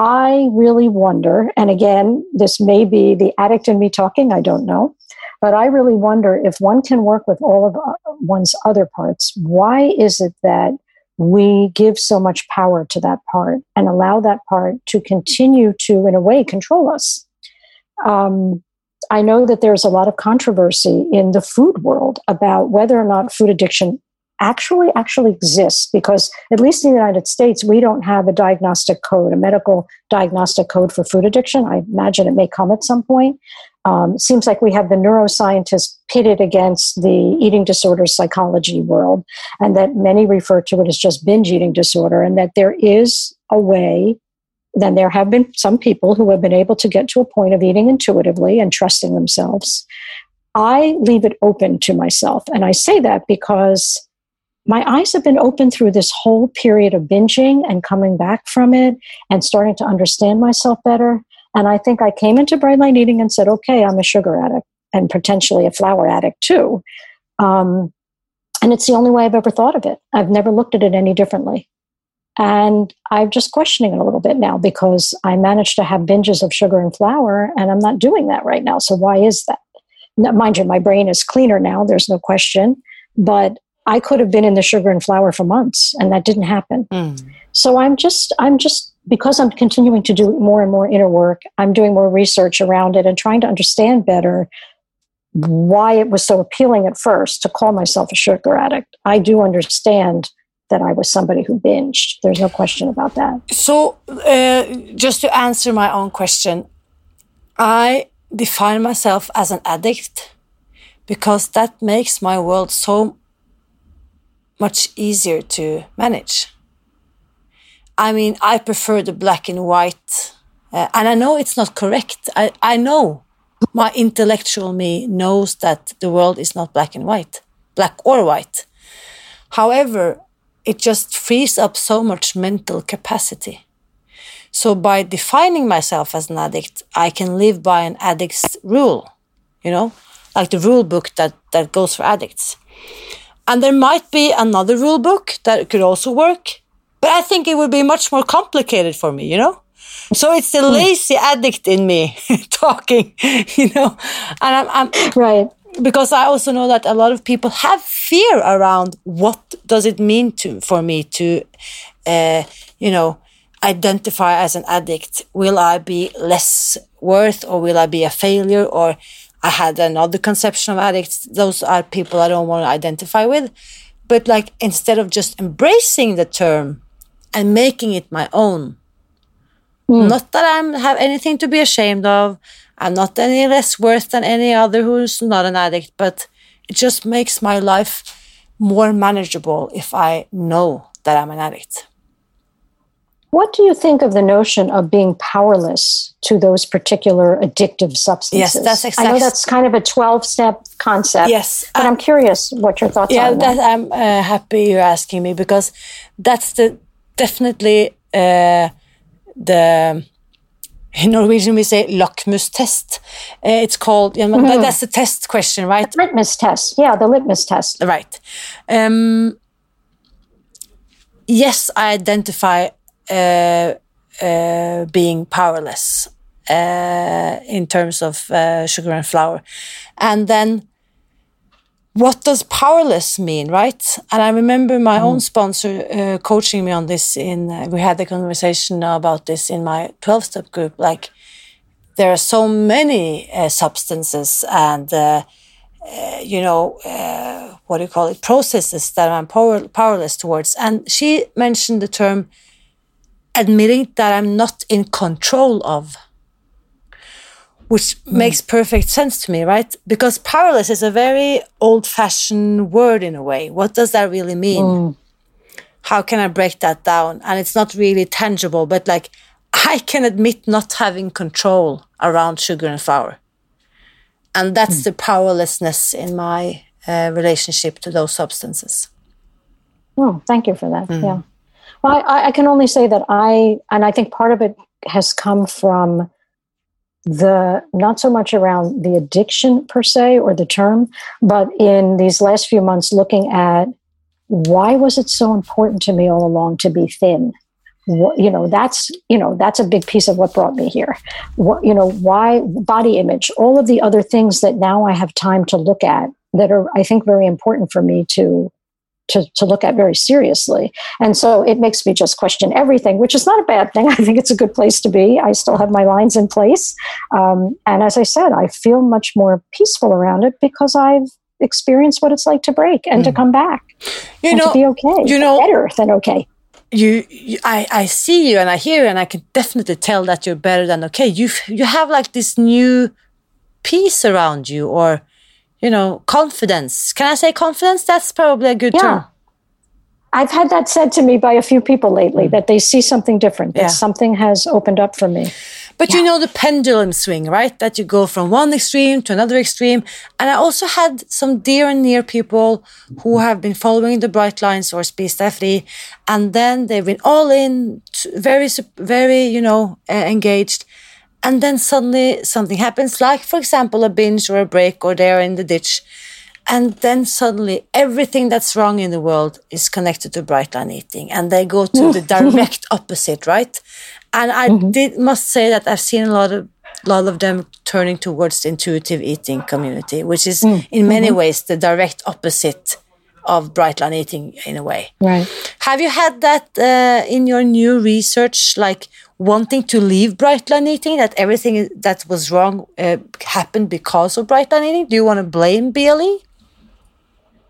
I really wonder, and again, this may be the addict in me talking, I don't know, but I really wonder if one can work with all of uh, one's other parts, why is it that we give so much power to that part and allow that part to continue to, in a way, control us? Um, I know that there's a lot of controversy in the food world about whether or not food addiction actually actually exists because at least in the United States we don't have a diagnostic code, a medical diagnostic code for food addiction. I imagine it may come at some point. Um, seems like we have the neuroscientists pitted against the eating disorder psychology world, and that many refer to it as just binge eating disorder, and that there is a way. Then there have been some people who have been able to get to a point of eating intuitively and trusting themselves. I leave it open to myself. And I say that because my eyes have been open through this whole period of binging and coming back from it and starting to understand myself better. And I think I came into bright line eating and said, okay, I'm a sugar addict and potentially a flour addict too. Um, and it's the only way I've ever thought of it. I've never looked at it any differently. And I'm just questioning it a little bit now because I managed to have binges of sugar and flour, and I'm not doing that right now. So, why is that? Now, mind you, my brain is cleaner now, there's no question. But I could have been in the sugar and flour for months, and that didn't happen. Mm. So I'm just, I'm just, because I'm continuing to do more and more inner work, I'm doing more research around it and trying to understand better why it was so appealing at first to call myself a sugar addict. I do understand that I was somebody who binged. There's no question about that. So, uh, just to answer my own question, I define myself as an addict because that makes my world so much easier to manage. I mean, I prefer the black and white, uh, and I know it's not correct. I, I know my intellectual me knows that the world is not black and white, black or white. However, it just frees up so much mental capacity. So by defining myself as an addict, I can live by an addict's rule, you know, like the rule book that, that goes for addicts. And there might be another rule book that could also work, but I think it would be much more complicated for me, you know? So it's the hmm. lazy addict in me talking, you know? And I'm, I'm right because I also know that a lot of people have fear around what does it mean to for me to, uh, you know, identify as an addict. Will I be less worth, or will I be a failure, or I had another conception of addicts. Those are people I don't want to identify with. But like instead of just embracing the term and making it my own, mm. not that I have anything to be ashamed of. I'm not any less worth than any other who's not an addict, but it just makes my life more manageable if I know that I'm an addict. What do you think of the notion of being powerless to those particular addictive substances? Yes, that's exactly. I know that's kind of a 12 step concept. Yes. But I'm curious what your thoughts yeah, are. Yeah, I'm uh, happy you're asking me because that's the definitely uh, the in Norwegian we say lakmus test. Uh, it's called, you know, mm -hmm. that's the test question, right? The litmus test. Yeah, the litmus test. Right. Um, yes, I identify uh, uh, being powerless uh, in terms of sugar and flour. And then what does powerless mean, right? And I remember my mm. own sponsor uh, coaching me on this. In uh, we had the conversation about this in my twelve step group. Like there are so many uh, substances and you know what do you call it processes that I'm power, powerless towards. And she mentioned the term admitting that I'm not in control of. Which mm. makes perfect sense to me, right? Because powerless is a very old fashioned word in a way. What does that really mean? Mm. How can I break that down? And it's not really tangible, but like I can admit not having control around sugar and flour. And that's mm. the powerlessness in my uh, relationship to those substances. Oh, thank you for that. Mm. Yeah. Well, I, I can only say that I, and I think part of it has come from the not so much around the addiction per se or the term, but in these last few months looking at why was it so important to me all along to be thin? What, you know that's you know that's a big piece of what brought me here what you know why body image all of the other things that now i have time to look at that are i think very important for me to to, to look at very seriously. And so it makes me just question everything, which is not a bad thing. I think it's a good place to be. I still have my lines in place. Um, and as I said, I feel much more peaceful around it because I've experienced what it's like to break and mm. to come back. You know, to be okay. You know, better than okay. You, you, I, I see you and I hear you and I can definitely tell that you're better than okay. You, you have like this new peace around you or you know, confidence. Can I say confidence? That's probably a good yeah. term. I've had that said to me by a few people lately mm. that they see something different, that yeah. something has opened up for me. But yeah. you know the pendulum swing, right? That you go from one extreme to another extreme. And I also had some dear and near people who have been following the bright lines or deg fri, and then they've been all in, very, very, you know, uh, engaged and then suddenly something happens, like, for example, a binge or a break, or they're in the ditch. And then suddenly everything that's wrong in the world is connected to bright line eating. And they go to the direct opposite, right? And I mm-hmm. did must say that I've seen a lot of lot of them turning towards the intuitive eating community, which is mm. in many mm-hmm. ways the direct opposite of bright line eating in a way. Right. Have you had that uh, in your new research? Like, wanting to leave bright line eating, that everything that was wrong uh, happened because of bright line eating? Do you want to blame BLE?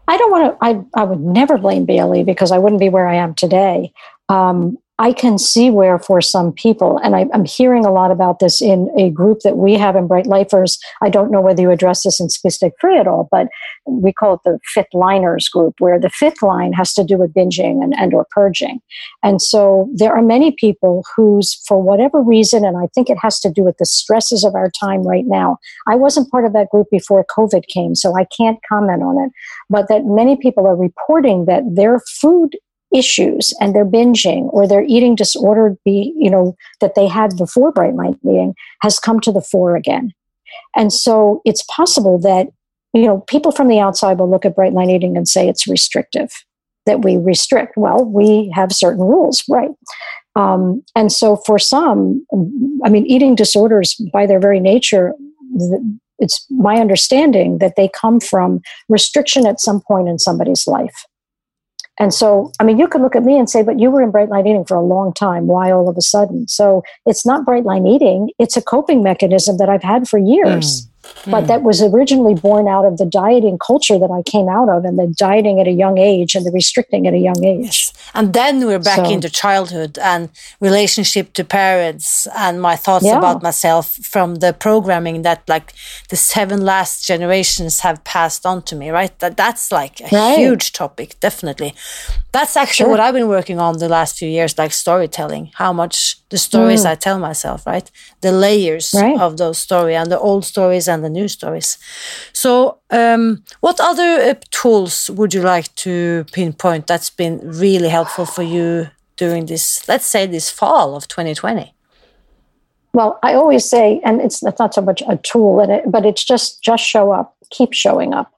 I don't want to, I, I would never blame BLE because I wouldn't be where I am today. Um, I can see where for some people, and I, am hearing a lot about this in a group that we have in Bright Lifers. I don't know whether you address this in deg fri at all, but we call it the fifth liners group, where the fifth line has to do with binging and, and or purging. And so there are many people whose, for whatever reason, and I think it has to do with the stresses of our time right now. I wasn't part of that group before COVID came, so I can't comment on it. But that many people are reporting that their food issues and their binging or their eating disorder be you know that they had before bright line eating has come to the fore again. And so it's possible that you know people from the outside will look at bright line eating and say it's restrictive that we restrict well we have certain rules right. Um, and so for some i mean eating disorders by their very nature it's my understanding that they come from restriction at some point in somebody's life and so, I mean, you could look at me and say, but you were in bright line eating for a long time. Why all of a sudden? So it's not bright line eating, it's a coping mechanism that I've had for years. Mm. But mm. that was originally born out of the dieting culture that I came out of and the dieting at a young age and the restricting at a young age. Yes. And then we're back so, into childhood and relationship to parents and my thoughts yeah. about myself from the programming that like the seven last generations have passed on to me, right? That that's like a right. huge topic, definitely. That's actually sure. what I've been working on the last few years, like storytelling, how much the stories mm. I tell myself, right? The layers right. of those stories and the old stories and the news stories. So, um, what other uh, tools would you like to pinpoint that's been really helpful for you during this, let's say, this fall of 2020? Well, I always say, and it's, not so much a tool, it, but it's just just show up, keep showing up,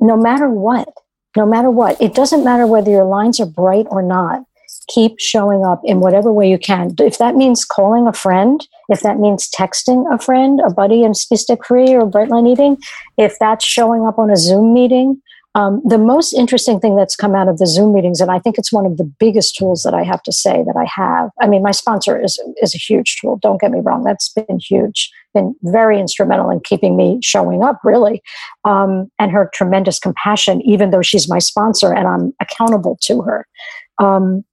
no matter what. No matter what, it doesn't matter whether your lines are bright or not keep showing up in whatever way you can. If that means calling a friend, if that means texting a friend, a buddy in Spis deg fri or Brightline Eating, if that's showing up on a Zoom meeting, um, the most interesting thing that's come out of the Zoom meetings, and I think it's one of the biggest tools that I have to say that I have. I mean, my sponsor is is a huge tool. Don't get me wrong; that's been huge, been very instrumental in keeping me showing up, really, um, and her tremendous compassion, even though she's my sponsor and I'm accountable to her. Um,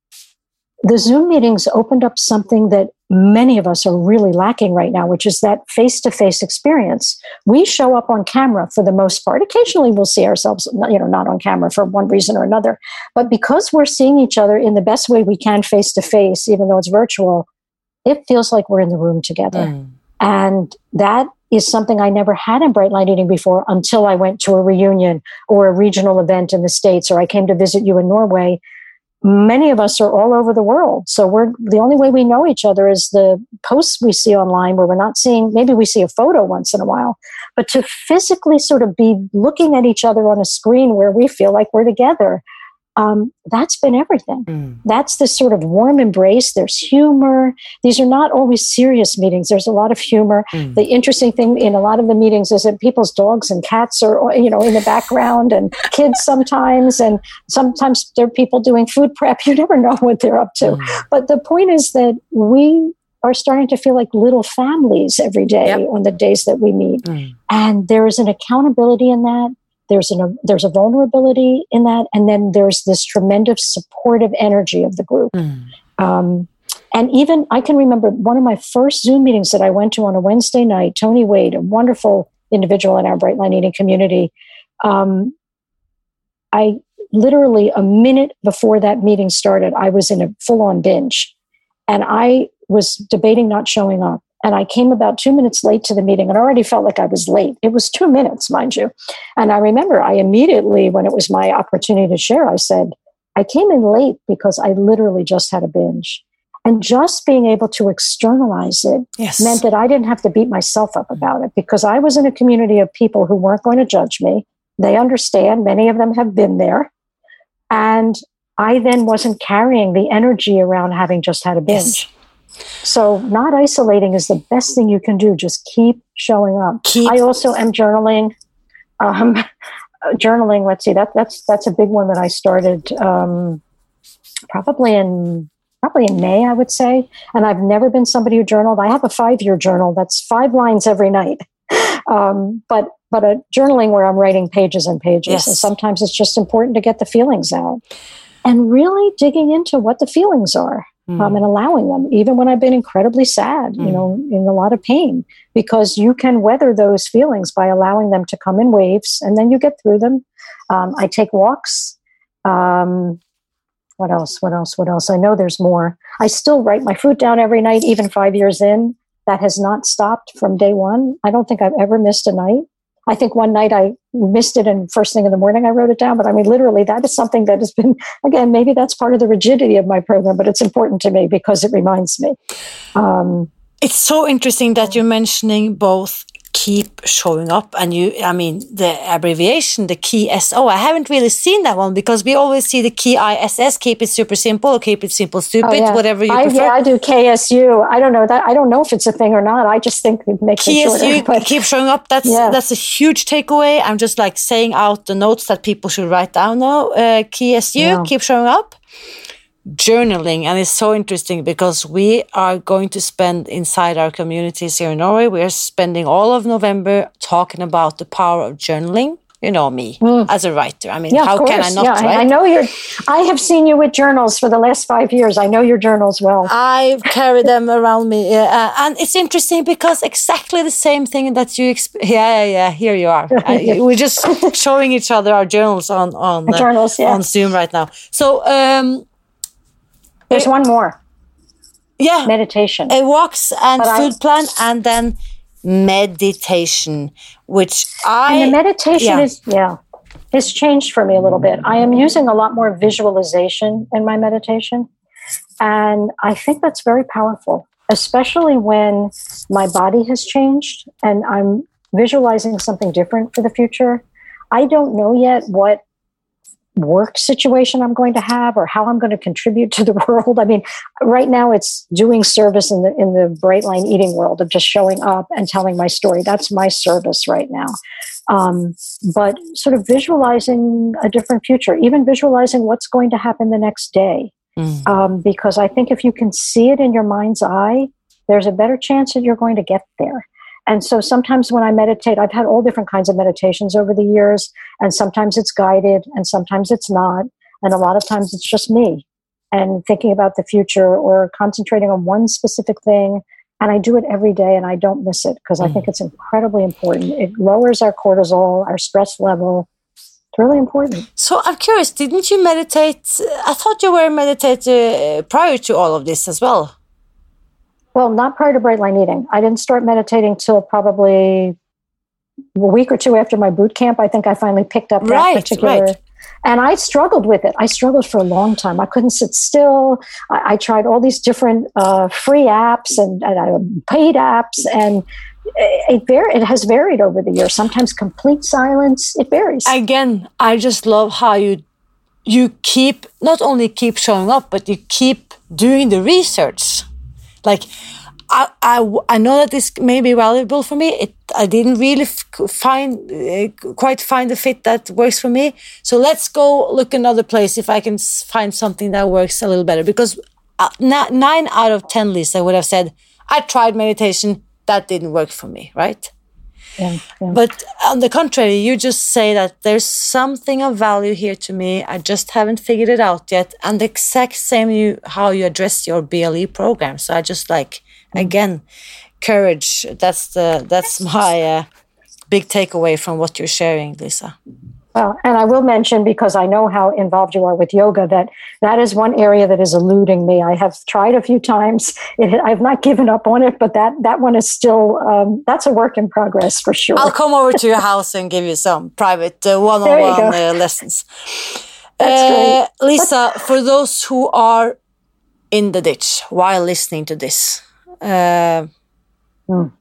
the Zoom meetings opened up something that many of us are really lacking right now, which is that face to face experience. We show up on camera for the most part. Occasionally we'll see ourselves, you know, not on camera for one reason or another. But because we're seeing each other in the best way we can face to face, even though it's virtual, it feels like we're in the room together. Mm. And that is something I never had in Bright Line Eating before until I went to a reunion or a regional event in the States or I came to visit you in Norway many of us are all over the world. So we're the only way we know each other is the posts we see online where we're not seeing, maybe we see a photo once in a while, but to physically sort of be looking at each other on a screen where we feel like we're together. Um, that's been everything. Mm. That's this sort of warm embrace. There's humor. These are not always serious meetings. There's a lot of humor. Mm. The interesting thing in a lot of the meetings is that people's dogs and cats are, you know, in the background and kids sometimes, and sometimes there are people doing food prep. You never know what they're up to. Mm. But the point is that we are starting to feel like little families every day yep. on the days that we meet. Mm. And there is an accountability in that. There's an there's a vulnerability in that, and then there's this tremendous supportive energy of the group. Mm. Um, and even I can remember one of my first Zoom meetings that I went to on a Wednesday night. Tony Wade, a wonderful individual in our Bright Line Eating community. Um, I literally a minute before that meeting started, I was in a full on binge, and I was debating not showing up. And I came about two minutes late to the meeting and already felt like I was late. It was two minutes, mind you. And I remember I immediately, when it was my opportunity to share, I said, I came in late because I literally just had a binge. And just being able to externalize it yes. meant that I didn't have to beat myself up about it because I was in a community of people who weren't going to judge me. They understand, many of them have been there. And I then wasn't carrying the energy around having just had a binge. Yes. So, not isolating is the best thing you can do. Just keep showing up. Keep. I also am journaling. Um, journaling. Let's see. That that's that's a big one that I started um, probably in probably in May, I would say. And I've never been somebody who journaled. I have a five year journal that's five lines every night. Um, but but a journaling where I'm writing pages and pages. Yes. And sometimes it's just important to get the feelings out and really digging into what the feelings are mm. um, and allowing them, even when I've been incredibly sad, mm. you know, in a lot of pain, because you can weather those feelings by allowing them to come in waves and then you get through them. Um, I take walks. Um, what else? What else? What else? I know there's more. I still write my food down every night, even five years in. That has not stopped from day one. I don't think I've ever missed a night. I think one night I missed it and first thing in the morning I wrote it down. But I mean, literally, that is something that has been, again, maybe that's part of the rigidity of my program, but it's important to me because it reminds me. Um, it's so interesting that you're mentioning both keep showing up. And you i mean the abbreviation the key so i haven't really seen that one because we always see the KISS keep it super simple or keep it simple stupid oh, yeah. whatever you I, prefer. yeah i do ksu i don't know that i don't know if it's a thing or not. I just think it makes KSU, it shorter but, keep showing up. That's yeah. that's a huge takeaway. I'm just like saying out the notes that people should write down now uh, KSU, yeah. keep showing up journaling and it's so interesting because we are going to spend inside our communities here in Norway we are spending all of November talking about the power of journaling. You know me mm. as a writer I mean yeah, how can I not yeah, I know you're I have seen you with journals for the last 5 years. I know your journals well. I carry them around me uh, and it's interesting because exactly the same thing that you exp- yeah, yeah yeah here you are. I, we're just showing each other our journals on on uh, journals, yeah. on Zoom right now. So um there's it, one more. Yeah. Meditation. It walks and but food I, plan and then meditation, which I. And the meditation yeah. is, yeah, it's changed for me a little bit. I am using a lot more visualization in my meditation. And I think that's very powerful, especially when my body has changed and I'm visualizing something different for the future. I don't know yet what work situation I'm going to have or how I'm going to contribute to the world. I mean, right now it's doing service in the in the bright line eating world of just showing up and telling my story. That's my service right now. Um, but sort of visualizing a different future, even visualizing what's going to happen the next day. Mm. Um, because I think if you can see it in your mind's eye, there's a better chance that you're going to get there. And so sometimes when I meditate, I've had all different kinds of meditations over the years, and sometimes it's guided and sometimes it's not. And a lot of times it's just me and thinking about the future or concentrating on one specific thing. And I do it every day and I don't miss it because mm. I think it's incredibly important. It lowers our cortisol, our stress level. It's really important. So I'm curious, didn't you meditate? I thought you were a meditator prior to all of this as well. Well, not prior to bright line eating. I didn't start meditating till probably a week or two after my boot camp. I think I finally picked up that right, particular. Right. And I struggled with it. I struggled for a long time. I couldn't sit still. I, I tried all these different uh, free apps and, and uh, paid apps, and it, it, it has varied over the years. Sometimes complete silence. It varies. Again, I just love how you you keep not only keep showing up, but you keep doing the research. Like I, I, I know that this may be valuable for me. It, I didn't really find uh, quite find the fit that works for me. So let's go look another place if I can find something that works a little better. Because uh, nine out of ten, lists, I would have said, "I tried meditation, that didn't work for me." Right? Yeah, yeah. But on the contrary, you just say that there's something of value here to me. I just haven't figured it out yet. And the exact same you how you address your BLE program. So I just like again courage that's the that's my uh, big takeaway from what you're sharing lisa well, and I will mention because I know how involved you are with yoga that that is one area that is eluding me. I have tried a few times. It, I've not given up on it, but that that one is still um, that's a work in progress for sure. I'll come over to your house and give you some private uh, one-on-one uh, lessons. That's great. Uh, Lisa, for those who are in the ditch while listening to this, uh, mm.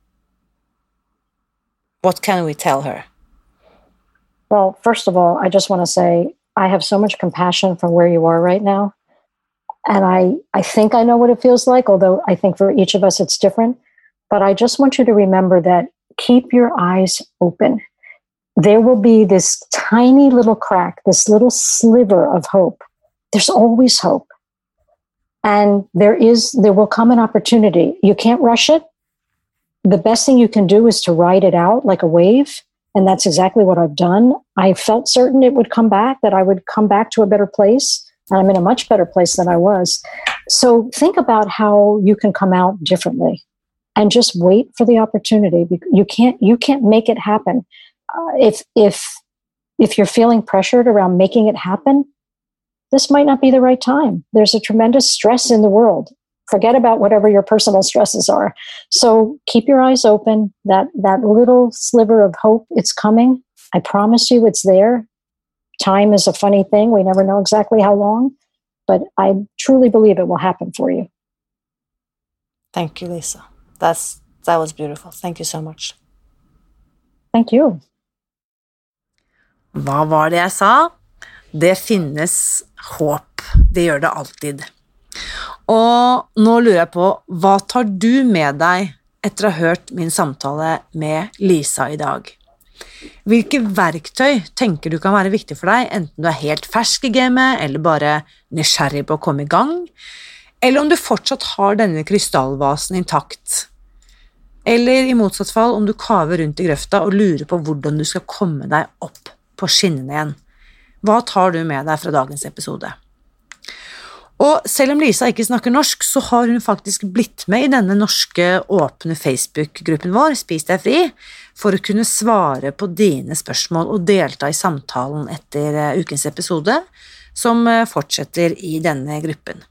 What can we tell her? Well, first of all, I just want to say I have so much compassion for where you are right now. And I, I think I know what it feels like, although I think for each of us it's different. But I just want you to remember that keep your eyes open. There will be this tiny little crack, this little sliver of hope. There's always hope and there is there will come an opportunity you can't rush it the best thing you can do is to ride it out like a wave and that's exactly what i've done i felt certain it would come back that i would come back to a better place and i'm in a much better place than i was so think about how you can come out differently and just wait for the opportunity you can't you can't make it happen uh, if if if you're feeling pressured around making it happen this might not be the right time. There's a tremendous stress in the world. Forget about whatever your personal stresses are. So keep your eyes open. That that little sliver of hope, it's coming. I promise you it's there. Time is a funny thing. We never know exactly how long, but I truly believe it will happen for you. Thank you, Lisa. That's that was beautiful. Thank you so much. Thank you. Hva var det jeg sa? Det finnes håp. Det gjør det alltid. Og nå lurer jeg på, hva tar du med deg etter å ha hørt min samtale med Lisa i dag? Hvilke verktøy tenker du kan være viktig for deg, enten du er helt fersk i gamet eller bare nysgjerrig på å komme i gang, eller om du fortsatt har denne krystallvasen intakt, eller i motsatt fall om du kaver rundt i grøfta og lurer på hvordan du skal komme deg opp på skinnene igjen. Hva tar du med deg fra dagens episode? Og selv om Lisa ikke snakker norsk, så har hun faktisk blitt med i denne norske åpne Facebook-gruppen vår, Spis deg fri, for å kunne svare på dine spørsmål og delta i samtalen etter eh, ukens episode, som eh, fortsetter i denne gruppen.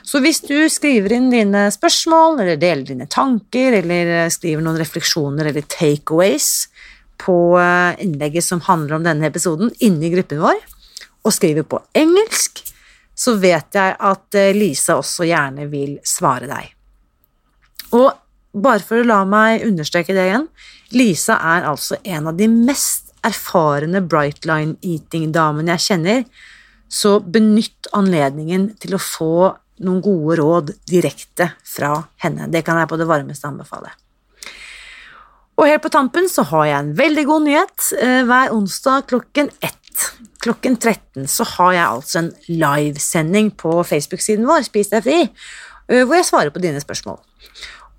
Så hvis du skriver inn dine spørsmål, eller deler dine tanker, eller eh, skriver noen refleksjoner eller takeaways, på innlegget som handler om denne episoden, inni gruppen vår, og skriver på engelsk, så vet jeg at Lise Lisa også gjerne vil svare deg. Og bare for å la meg understreke det igjen, Lisa er altså en av de mest erfarne Brightline Eating-damene jeg kjenner, så benytt anledningen til å få noen gode råd direkte fra henne. Det kan jeg på det varmeste anbefale. Og helt på tampen så har jeg en veldig god nyhet. Eh, hver onsdag klokken ett klokken 13 så har jeg altså en livesending på Facebook-siden vår, Spis deg fri, eh, hvor jeg svarer på dine spørsmål.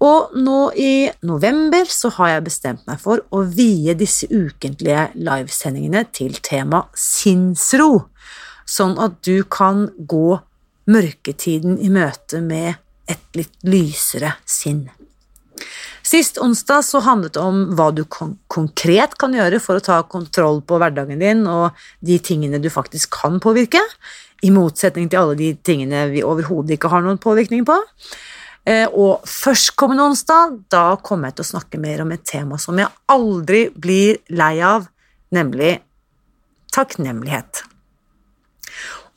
Og nå i november så har jeg bestemt meg for å vie disse ukentlige livesendingene til tema sinnsro, sånn at du kan gå mørketiden i møte med et litt lysere sinn. Sist onsdag så handlet det om hva du kon konkret kan gjøre for å ta kontroll på hverdagen din og de tingene du faktisk kan påvirke, i motsetning til alle de tingene vi overhodet ikke har noen påvirkning på. Eh, og førstkommende onsdag da kommer jeg til å snakke mer om et tema som jeg aldri blir lei av, nemlig takknemlighet.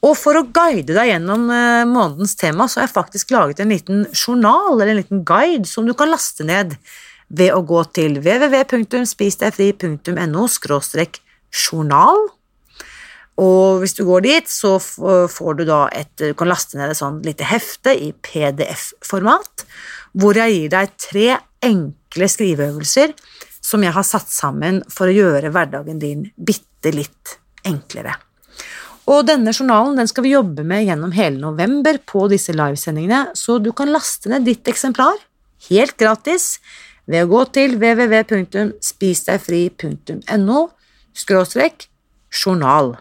Og for å guide deg gjennom eh, månedens tema, så har jeg faktisk laget en liten journal, eller en liten guide, som du kan laste ned ved å gå til www.spisdegfri.no journal, Og hvis du går dit, så får du da et Du kan laste ned et sånn lite hefte i PDF-format, hvor jeg gir deg tre enkle skriveøvelser som jeg har satt sammen for å gjøre hverdagen din bitte litt enklere. Og denne journalen den skal vi jobbe med gjennom hele november på disse livesendingene, så du kan laste ned ditt eksemplar helt gratis ved å gå til www.spisdegfri.no skråstrek journal.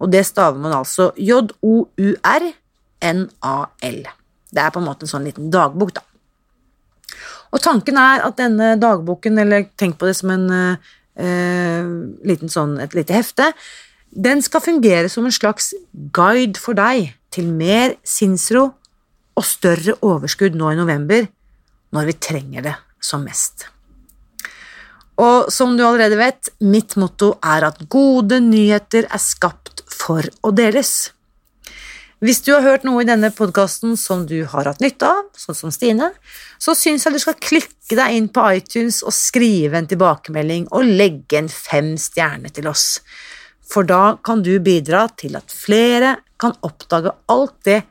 Og det staver man altså J-O-U-R-N-A-L. Det er på en måte en sånn liten dagbok, da. Og tanken er at denne dagboken, eller tenk på det som en uh, liten sånn, et lite hefte, den skal fungere som en slags guide for deg til mer sinnsro og større overskudd nå i november, når vi trenger det som mest. Og som du allerede vet, mitt motto er at gode nyheter er skapt for å deles. Hvis du har hørt noe i denne podkasten som du har hatt nytte av, sånn som Stine, så syns jeg du skal klikke deg inn på iTunes og skrive en tilbakemelding og legge en fem stjerner til oss. For da kan du bidra til at flere kan oppdage alt det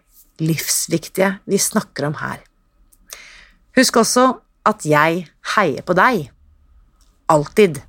livsviktige vi snakker om her. Husk også at jeg heier på deg. Alltid.